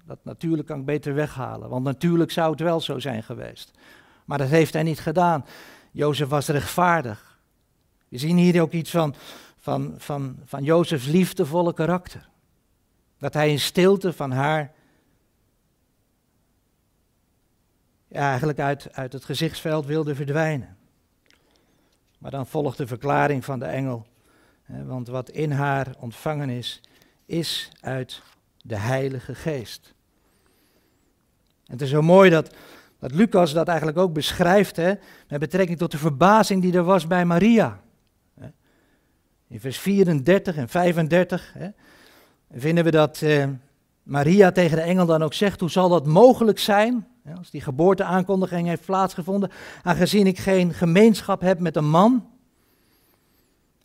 dat natuurlijk kan ik beter weghalen, want natuurlijk zou het wel zo zijn geweest. Maar dat heeft hij niet gedaan. Jozef was rechtvaardig. We zien hier ook iets van, van, van, van Jozefs liefdevolle karakter. Dat hij in stilte van haar eigenlijk uit, uit het gezichtsveld wilde verdwijnen. Maar dan volgt de verklaring van de engel. Hè, want wat in haar ontvangen is, is uit de Heilige Geest. En het is zo mooi dat, dat Lucas dat eigenlijk ook beschrijft, hè, met betrekking tot de verbazing die er was bij Maria. In vers 34 en 35 hè, vinden we dat eh, Maria tegen de engel dan ook zegt, hoe zal dat mogelijk zijn, hè, als die geboorteaankondiging heeft plaatsgevonden, aangezien ik geen gemeenschap heb met een man.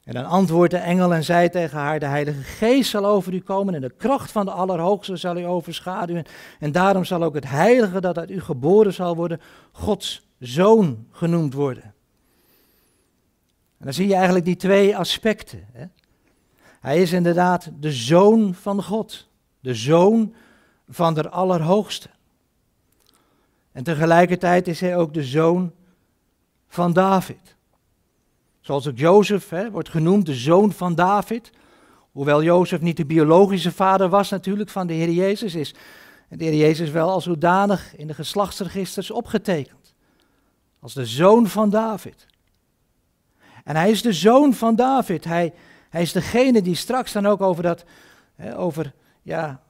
En dan antwoordt de engel en zei tegen haar, de Heilige Geest zal over u komen en de kracht van de Allerhoogste zal u overschaduwen. En daarom zal ook het Heilige dat uit u geboren zal worden, Gods Zoon genoemd worden. Dan zie je eigenlijk die twee aspecten. Hè? Hij is inderdaad de Zoon van God, de Zoon van de Allerhoogste. En tegelijkertijd is hij ook de Zoon van David. Zoals ook Jozef hè, wordt genoemd, de zoon van David. Hoewel Jozef niet de biologische vader was natuurlijk van de Heer Jezus, is de Heer Jezus wel als zodanig in de geslachtsregisters opgetekend. Als de zoon van David. En hij is de zoon van David. Hij, hij is degene die straks dan ook over dat, hè, over, ja,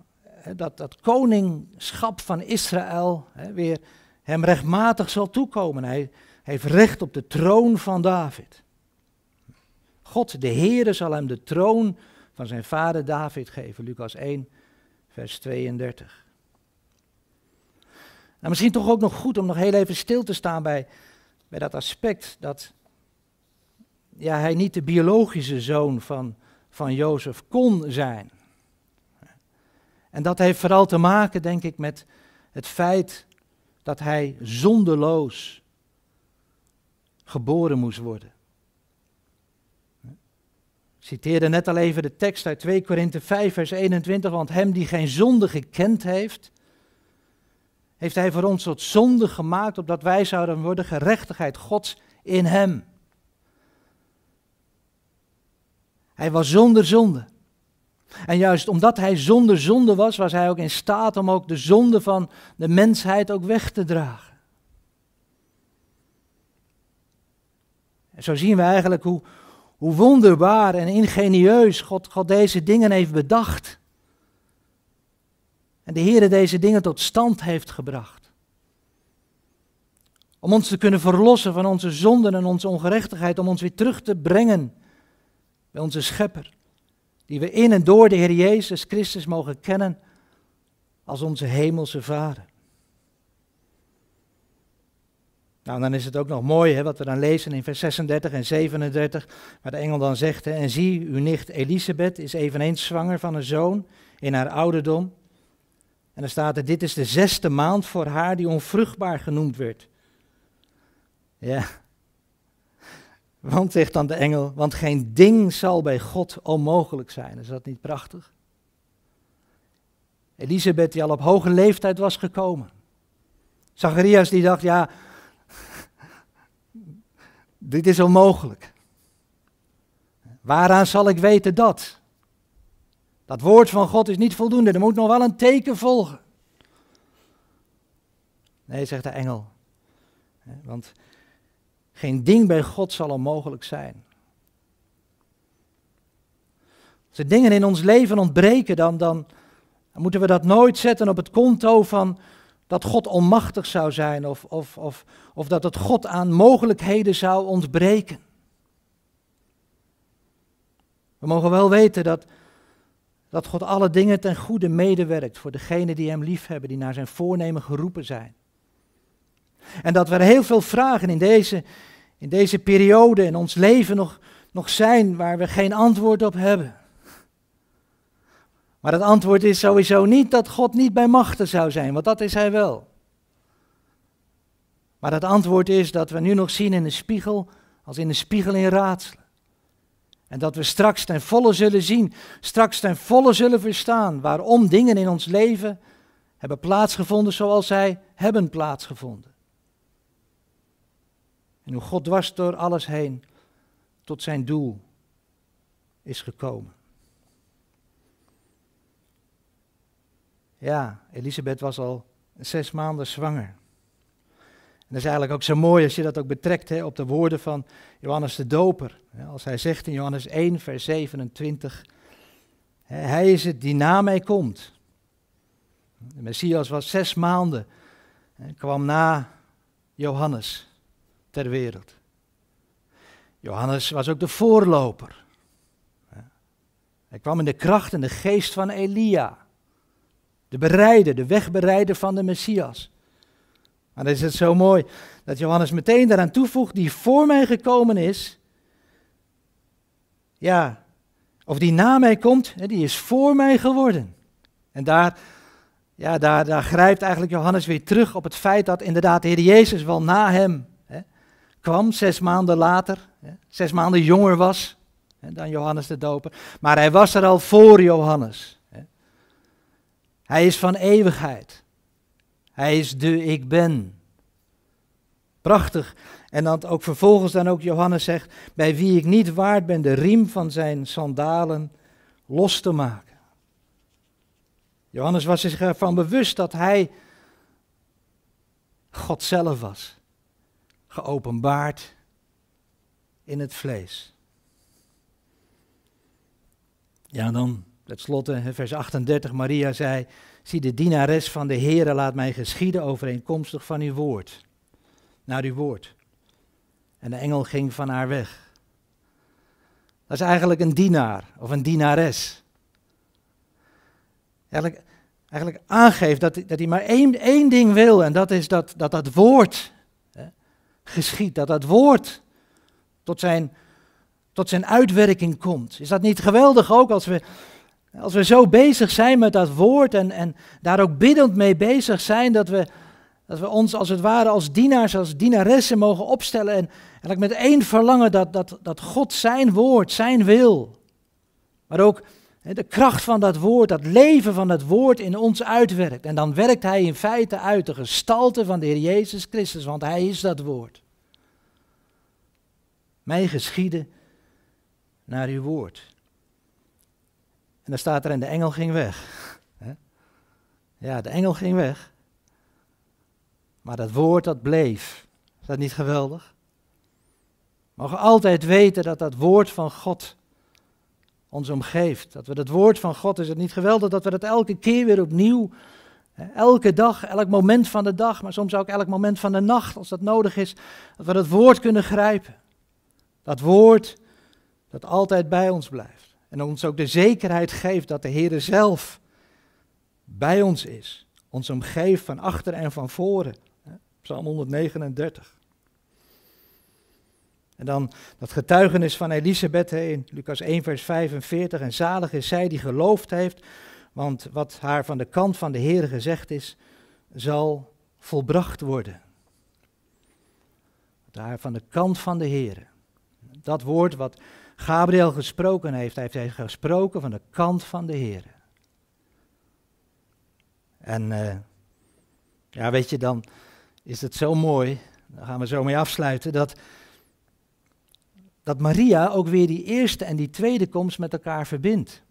dat, dat koningschap van Israël hè, weer hem rechtmatig zal toekomen. Hij, heeft recht op de troon van David. God, de Heere, zal hem de troon van zijn vader David geven. Lucas 1, vers 32. Nou, misschien toch ook nog goed om nog heel even stil te staan bij, bij dat aspect dat ja, hij niet de biologische zoon van, van Jozef kon zijn. En dat heeft vooral te maken, denk ik, met het feit dat hij zondeloos geboren moest worden citeerde net al even de tekst uit 2 Korinthe 5, vers 21, want hem die geen zonde gekend heeft, heeft hij voor ons tot zonde gemaakt, opdat wij zouden worden gerechtigheid Gods in hem. Hij was zonder zonde. En juist omdat hij zonder zonde was, was hij ook in staat om ook de zonde van de mensheid ook weg te dragen. En zo zien we eigenlijk hoe, hoe wonderbaar en ingenieus God, God deze dingen heeft bedacht. En de Heer deze dingen tot stand heeft gebracht. Om ons te kunnen verlossen van onze zonden en onze ongerechtigheid, om ons weer terug te brengen bij onze Schepper, die we in en door de Heer Jezus Christus mogen kennen als onze Hemelse Vader. Nou, dan is het ook nog mooi hè, wat we dan lezen in vers 36 en 37, waar de engel dan zegt, en zie, uw nicht Elisabeth is eveneens zwanger van een zoon in haar ouderdom. En dan staat er, dit is de zesde maand voor haar die onvruchtbaar genoemd werd. Ja. Want, zegt dan de engel, want geen ding zal bij God onmogelijk zijn. Is dat niet prachtig? Elisabeth die al op hoge leeftijd was gekomen. Zacharias die dacht, ja, dit is onmogelijk. Waaraan zal ik weten dat? Dat woord van God is niet voldoende, er moet nog wel een teken volgen. Nee, zegt de engel. Want geen ding bij God zal onmogelijk zijn. Als er dingen in ons leven ontbreken, dan, dan, moeten we dat nooit zetten op het konto van dat God onmachtig zou zijn of, of, of, of dat het God aan mogelijkheden zou ontbreken. We mogen wel weten dat, dat God alle dingen ten goede medewerkt voor degenen die Hem liefhebben, die naar zijn voornemen geroepen zijn. En dat er heel veel vragen in deze, in deze periode in ons leven nog, nog zijn waar we geen antwoord op hebben. Maar het antwoord is sowieso niet dat God niet bij machten zou zijn, want dat is Hij wel. Maar het antwoord is dat we nu nog zien in de spiegel als in de spiegel in raadselen. En dat we straks ten volle zullen zien, straks ten volle zullen verstaan waarom dingen in ons leven hebben plaatsgevonden zoals zij hebben plaatsgevonden. En hoe God dwars door alles heen tot zijn doel is gekomen. Ja, Elisabeth was al zes maanden zwanger. En dat is eigenlijk ook zo mooi als je dat ook betrekt hè, op de woorden van Johannes de Doper. Als hij zegt in Johannes 1, vers 27, hij is het die na mij komt. De Messias was zes maanden en kwam na Johannes ter wereld. Johannes was ook de voorloper. Hij kwam in de kracht en de geest van Elia. De bereider, de wegbereider van de Messias. Maar dan is het zo mooi dat Johannes meteen daaraan toevoegt, die voor mij gekomen is. Ja, of die na mij komt, die is voor mij geworden. En daar, ja, daar, daar grijpt eigenlijk Johannes weer terug op het feit dat inderdaad de Heer Jezus wel na hem kwam, zes maanden later, zes maanden jonger was dan Johannes de Doper. Maar hij was er al voor Johannes. Hij is van eeuwigheid. Hij is de ik ben. Prachtig. En dan ook vervolgens dan ook Johannes zegt, bij wie ik niet waard ben de riem van zijn sandalen los te maken. Johannes was zich ervan bewust dat hij God zelf was, geopenbaard in het vlees. Ja, dan Tenslotte, vers 38, Maria zei, zie de dienares van de Heere laat mij geschieden overeenkomstig van uw woord. Naar uw woord. En de engel ging van haar weg. Dat is eigenlijk een dienaar of een dienares. Eigenlijk, eigenlijk aangeeft dat, dat hij maar één, één ding wil en dat is dat dat, dat woord geschiet, dat dat woord tot zijn, tot zijn uitwerking komt. Is dat niet geweldig ook als we als we zo bezig zijn met dat woord en, en daar ook biddend mee bezig zijn, dat we, dat we ons als het ware als dienaars, als dienaressen mogen opstellen en eigenlijk met één verlangen dat, dat, dat God zijn woord, zijn wil, maar ook de kracht van dat woord, dat leven van dat woord in ons uitwerkt. En dan werkt hij in feite uit de gestalte van de Heer Jezus Christus, want hij is dat woord. Mij geschieden naar uw woord. En dan staat er en de engel ging weg. Ja, de engel ging weg. Maar dat woord dat bleef. Is dat niet geweldig? We mogen altijd weten dat dat woord van God ons omgeeft. Dat we dat woord van God, is het niet geweldig dat we dat elke keer weer opnieuw, elke dag, elk moment van de dag, maar soms ook elk moment van de nacht, als dat nodig is, dat we dat woord kunnen grijpen. Dat woord dat altijd bij ons blijft. En ons ook de zekerheid geeft dat de Heer zelf bij ons is. Ons omgeeft van achter en van voren. Psalm 139. En dan dat getuigenis van Elisabeth in Lucas 1, vers 45. En zalig is zij die geloofd heeft, want wat haar van de kant van de Heer gezegd is, zal volbracht worden. Wat haar van de kant van de Heer. Dat woord wat Gabriel gesproken heeft, hij heeft gesproken van de kant van de Heer. En uh, ja, weet je, dan is het zo mooi, daar gaan we zo mee afsluiten, dat, dat Maria ook weer die eerste en die tweede komst met elkaar verbindt.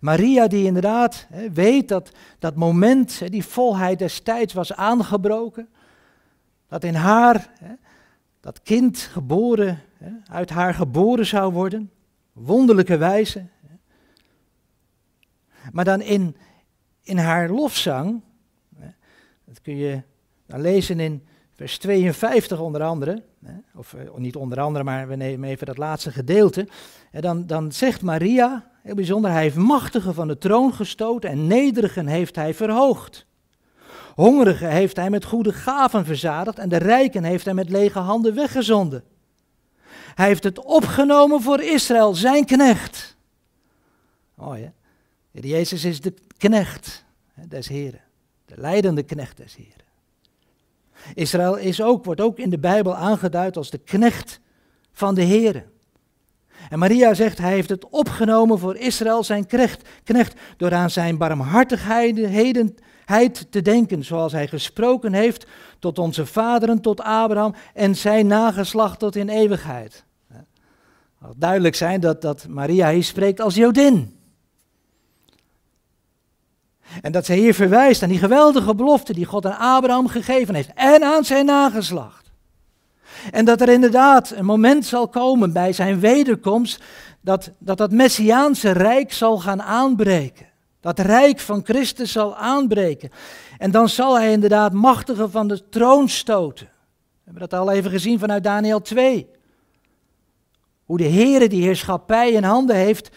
Maria die inderdaad weet dat dat moment, die volheid des tijds was aangebroken, dat in haar dat kind geboren, uit haar geboren zou worden, wonderlijke wijze. Maar dan in, in haar lofzang, dat kun je dan lezen in vers 52 onder andere, of eh, niet onder andere, maar we nemen even dat laatste gedeelte. Dan, dan zegt Maria, heel bijzonder, hij heeft machtigen van de troon gestoten en nederigen heeft hij verhoogd. Hongerigen heeft hij met goede gaven verzadigd en de rijken heeft hij met lege handen weggezonden. Hij heeft het opgenomen voor Israël, zijn knecht. Oh ja, Jezus is de knecht des Heren, de leidende knecht des Heren. Israël is ook, wordt ook in de Bijbel aangeduid als de knecht van de Heren. En Maria zegt, hij heeft het opgenomen voor Israël, zijn knecht, knecht door aan zijn barmhartigheden te denken, zoals hij gesproken heeft tot onze vaderen, tot Abraham en zijn nageslacht tot in eeuwigheid. Het duidelijk zijn dat, dat Maria hier spreekt als Jodin. En dat zij hier verwijst aan die geweldige belofte die God aan Abraham gegeven heeft en aan zijn nageslacht. En dat er inderdaad een moment zal komen bij zijn wederkomst dat dat, dat Messiaanse rijk zal gaan aanbreken. Dat rijk van Christus zal aanbreken. En dan zal hij inderdaad machtigen van de troon stoten. We hebben dat al even gezien vanuit Daniel 2. Hoe de Heer die heerschappij in handen heeft,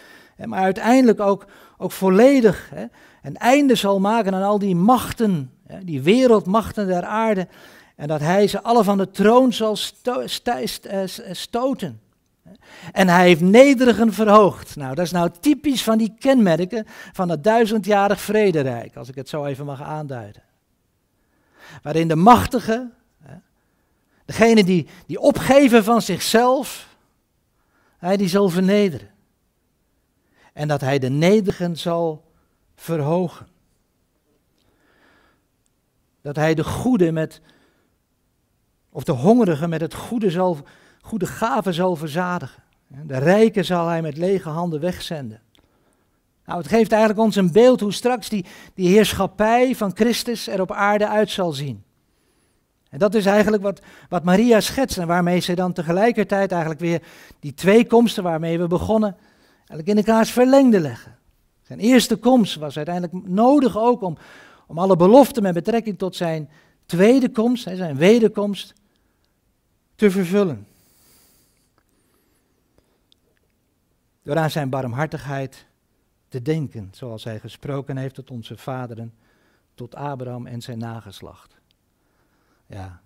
maar uiteindelijk ook, ook volledig hè, een einde zal maken aan al die machten, die wereldmachten der aarde. En dat hij ze alle van de troon zal eh, stoten. En hij heeft nederigen verhoogd. Nou, dat is nou typisch van die kenmerken van het duizendjarig vrederijk, als ik het zo even mag aanduiden. Waarin de machtigen, degene die, die opgeven van zichzelf, hij die zal vernederen. En dat hij de nederigen zal verhogen. Dat hij de goede met, of de hongerigen met het goede zal goede gaven zal verzadigen. De rijken zal hij met lege handen wegzenden. Nou, het geeft eigenlijk ons een beeld hoe straks die, die heerschappij van Christus er op aarde uit zal zien. En dat is eigenlijk wat, wat Maria schetst en waarmee ze dan tegelijkertijd eigenlijk weer die twee komsten waarmee we begonnen, eigenlijk in elkaars verlengde leggen. Zijn eerste komst was uiteindelijk nodig ook om, om alle beloften met betrekking tot zijn tweede komst, zijn wederkomst, te vervullen. Door aan zijn barmhartigheid te denken, zoals hij gesproken heeft tot onze vaderen, tot Abraham en zijn nageslacht. Ja.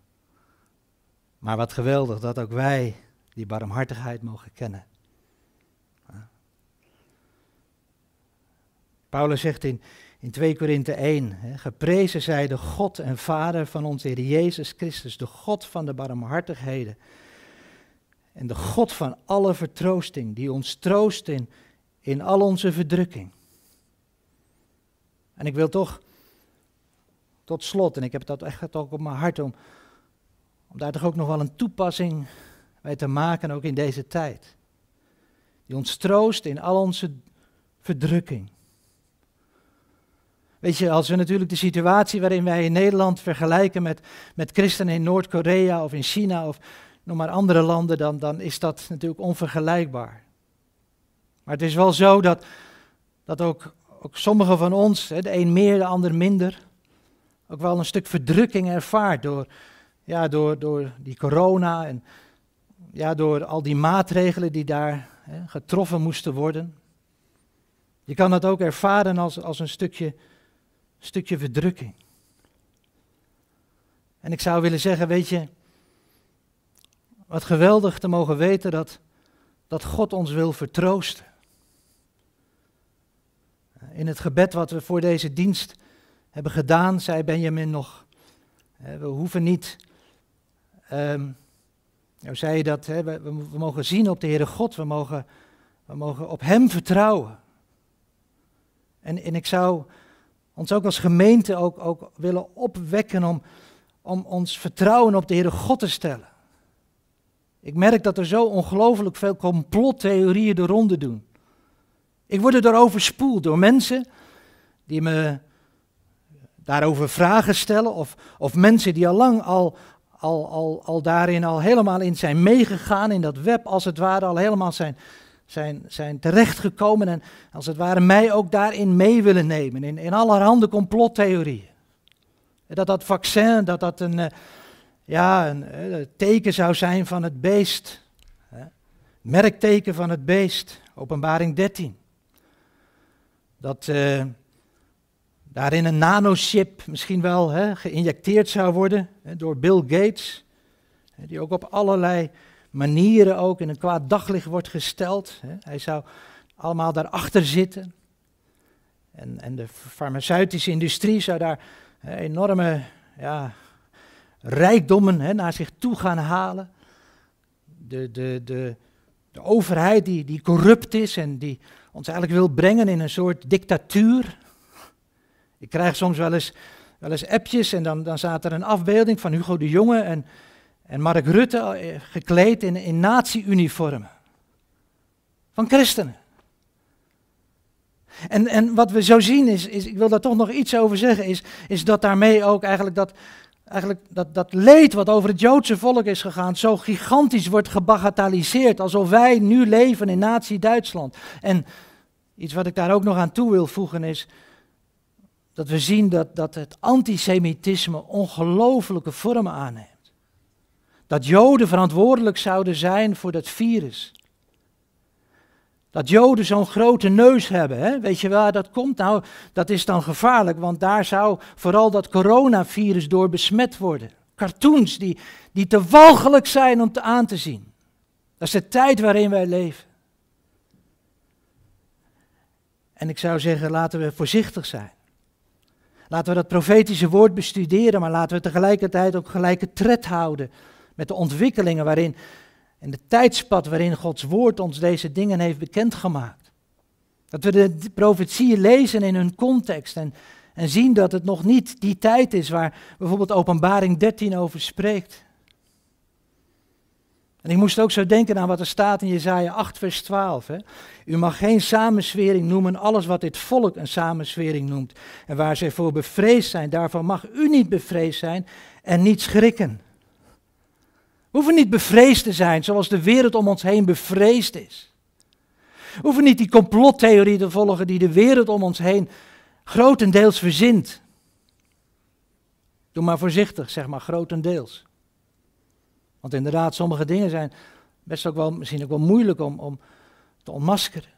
Maar wat geweldig dat ook wij die barmhartigheid mogen kennen. Paulus zegt in, in 2 Korinthe 1, hè, geprezen zij de God en Vader van onze Heer Jezus Christus, de God van de barmhartigheden en de God van alle vertroosting, die ons troost in, in al onze verdrukking. En ik wil toch tot slot, en ik heb dat echt ook op mijn hart om, om daar toch ook nog wel een toepassing bij te maken, ook in deze tijd. Die ons troost in al onze verdrukking. Weet je, als we natuurlijk de situatie waarin wij in Nederland vergelijken met, met christenen in Noord-Korea of in China of nog maar andere landen, dan, dan is dat natuurlijk onvergelijkbaar. Maar het is wel zo dat, dat ook, ook sommigen van ons, de een meer, de ander minder, ook wel een stuk verdrukking ervaart door, ja, door, door die corona en ja, door al die maatregelen die daar getroffen moesten worden. Je kan dat ook ervaren als, als een stukje, stukje verdrukking. En ik zou willen zeggen, weet je, Wat geweldig te mogen weten dat, dat God ons wil vertroosten. In het gebed wat we voor deze dienst hebben gedaan, zei Benjamin nog, we hoeven niet, um, nou zei je dat, we, we, mogen zien op de Heere God, we mogen, we mogen op Hem vertrouwen. En, en ik zou ons ook als gemeente ook, ook willen opwekken om, om ons vertrouwen op de Heere God te stellen. Ik merk dat er zo ongelooflijk veel complottheorieën de ronde doen. Ik word er overspoeld door mensen die me daarover vragen stellen, of, of mensen die al lang al, al, al, al daarin al helemaal in zijn meegegaan, in dat web als het ware al helemaal zijn, zijn, zijn terechtgekomen en als het ware mij ook daarin mee willen nemen, in, in allerhande complottheorieën. Dat dat vaccin, dat dat een, eh, ja, een, eh, teken zou zijn van het beest. Merkteken van het beest, openbaring 13. Dat uh, daarin een nanochip misschien wel hè, geïnjecteerd zou worden hè, door Bill Gates. Hè, die ook op allerlei manieren ook in een kwaad daglicht wordt gesteld. Hij zou allemaal daarachter zitten. En, en de farmaceutische industrie zou daar enorme ja, rijkdommen hè, naar zich toe gaan halen. De, de, de, de overheid die, die corrupt is en die ons eigenlijk wil brengen in een soort dictatuur. Ik krijg soms wel eens, wel eens appjes en dan, dan staat er een afbeelding van Hugo de Jonge en, en Mark Rutte eh, gekleed in, in nazi-uniformen. Van christenen. En, en wat we zo zien is, is, ik wil daar toch nog iets over zeggen, is, is dat daarmee ook eigenlijk dat, eigenlijk dat, dat leed wat over het Joodse volk is gegaan, zo gigantisch wordt gebagatelliseerd, alsof wij nu leven in nazi-Duitsland. En iets wat ik daar ook nog aan toe wil voegen is, dat we zien dat, dat het antisemitisme ongelooflijke vormen aanneemt. Dat Joden verantwoordelijk zouden zijn voor dat virus. Dat Joden zo'n grote neus hebben, hè? weet je waar dat komt? Nou, dat is dan gevaarlijk, want daar zou vooral dat coronavirus door besmet worden. Cartoons die, die te walgelijk zijn om te aan te zien. Dat is de tijd waarin wij leven. En ik zou zeggen, laten we voorzichtig zijn. Laten we dat profetische woord bestuderen, maar laten we tegelijkertijd ook gelijke tred houden met de ontwikkelingen waarin en de tijdspad waarin Gods woord ons deze dingen heeft bekendgemaakt. Dat we de profetieën lezen in hun context en, en zien dat het nog niet die tijd is waar bijvoorbeeld Openbaring 13 over spreekt. En ik moest ook zo denken aan wat er staat in Jezaja 8, vers 12. Hè. U mag geen samenswering noemen, alles wat dit volk een samenswering noemt. En waar zij voor bevreesd zijn, daarvan mag u niet bevreesd zijn en niet schrikken. We hoeven niet bevreesd te zijn zoals de wereld om ons heen bevreesd is. We hoeven niet die complottheorie te volgen die de wereld om ons heen grotendeels verzint. Doe maar voorzichtig, zeg maar grotendeels. Want inderdaad, sommige dingen zijn best ook wel, misschien ook wel moeilijk om, om te ontmaskeren.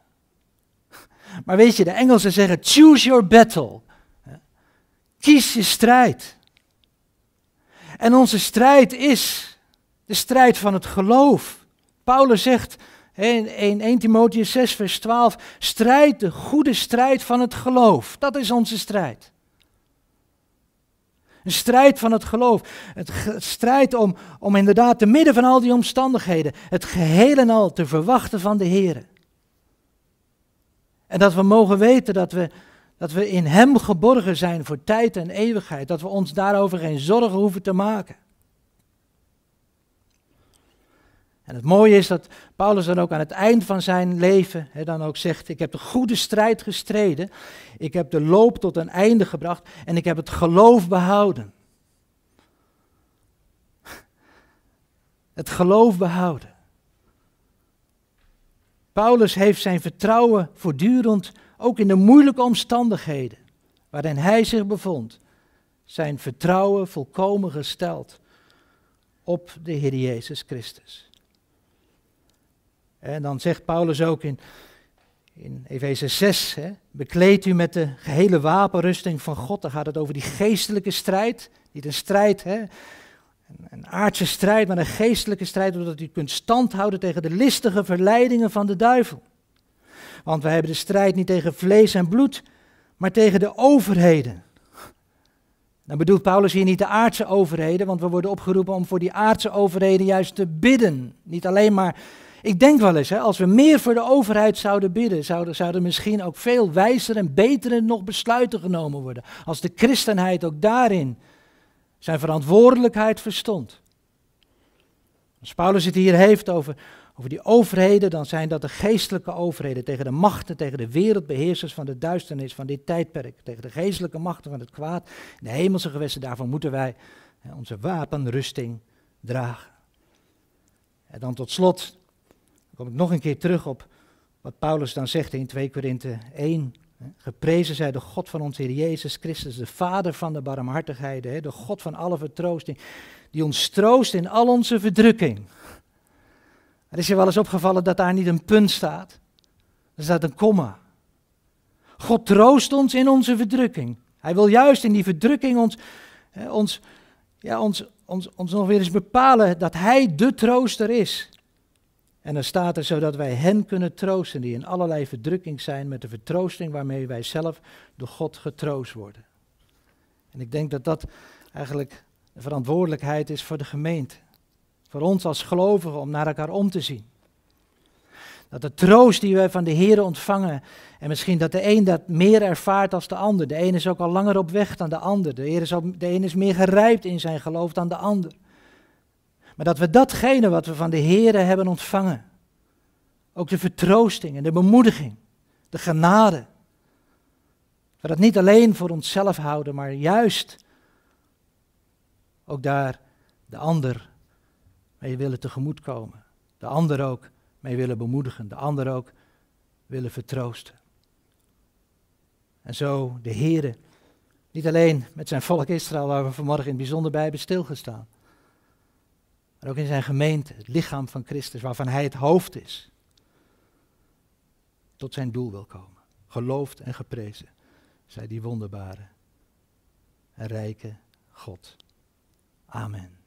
Maar weet je, de Engelsen zeggen: choose your battle. Kies je strijd. En onze strijd is de strijd van het geloof. Paulus zegt in 1 Timotheus 6, vers 12: strijd de goede strijd van het geloof. Dat is onze strijd. Een strijd van het geloof. Het, strijd om, om inderdaad te midden van al die omstandigheden het geheel en al te verwachten van de Heer. En dat we mogen weten dat we, dat we in Hem geborgen zijn voor tijd en eeuwigheid. Dat we ons daarover geen zorgen hoeven te maken. En het mooie is dat Paulus dan ook aan het eind van zijn leven dan ook zegt, ik heb de goede strijd gestreden, ik heb de loop tot een einde gebracht en ik heb het geloof behouden. Het geloof behouden. Paulus heeft zijn vertrouwen voortdurend, ook in de moeilijke omstandigheden waarin hij zich bevond, zijn vertrouwen volkomen gesteld op de Heer Jezus Christus. En dan zegt Paulus ook in, in Efeze 6, hè, bekleed u met de gehele wapenrusting van God. Dan gaat het over die geestelijke strijd. Niet een strijd hè, een aardse strijd, maar een geestelijke strijd, zodat u kunt standhouden tegen de listige verleidingen van de duivel. Want wij hebben de strijd niet tegen vlees en bloed, maar tegen de overheden. Dan bedoelt Paulus hier niet de aardse overheden, want we worden opgeroepen om voor die aardse overheden juist te bidden. Niet alleen maar, ik denk wel eens, hè, als we meer voor de overheid zouden bidden, zouden, zouden misschien ook veel wijzer en betere nog besluiten genomen worden. Als de christenheid ook daarin zijn verantwoordelijkheid verstond. Als Paulus het hier heeft over, over die overheden, dan zijn dat de geestelijke overheden tegen de machten, tegen de wereldbeheersers van de duisternis van dit tijdperk, tegen de geestelijke machten van het kwaad, de hemelse gewesten, daarvoor moeten wij onze wapenrusting dragen. En dan tot slot kom ik nog een keer terug op wat Paulus dan zegt in 2 Korinthe 1. Geprezen zij de God van onze Heer Jezus Christus, de Vader van de barmhartigheid, de God van alle vertroosting, die ons troost in al onze verdrukking. Er is je wel eens opgevallen dat daar niet een punt staat. Er staat een komma. God troost ons in onze verdrukking. Hij wil juist in die verdrukking ons, ons, ja, ons, ons, ons nog weer eens bepalen dat Hij de trooster is. En dan staat er zodat wij hen kunnen troosten die in allerlei verdrukking zijn met de vertroosting waarmee wij zelf door God getroost worden. En ik denk dat dat eigenlijk de verantwoordelijkheid is voor de gemeente. Voor ons als gelovigen om naar elkaar om te zien. Dat de troost die wij van de Heer ontvangen, en misschien dat de een dat meer ervaart als de ander. De een is ook al langer op weg dan de ander. De, is al, de een is meer gerijpt in zijn geloof dan de ander. Maar dat we datgene wat we van de Heer hebben ontvangen, ook de vertroosting en de bemoediging, de genade, we dat niet alleen voor onszelf houden, maar juist ook daar de ander mee willen tegemoetkomen. De ander ook mee willen bemoedigen, de ander ook willen vertroosten. En zo de Heer, niet alleen met zijn volk Israël, waar we vanmorgen in het bijzonder bij hebben stilgestaan, maar ook in zijn gemeente, het lichaam van Christus, waarvan hij het hoofd is, tot zijn doel wil komen. Geloofd en geprezen, zij die wonderbare en rijke God. Amen.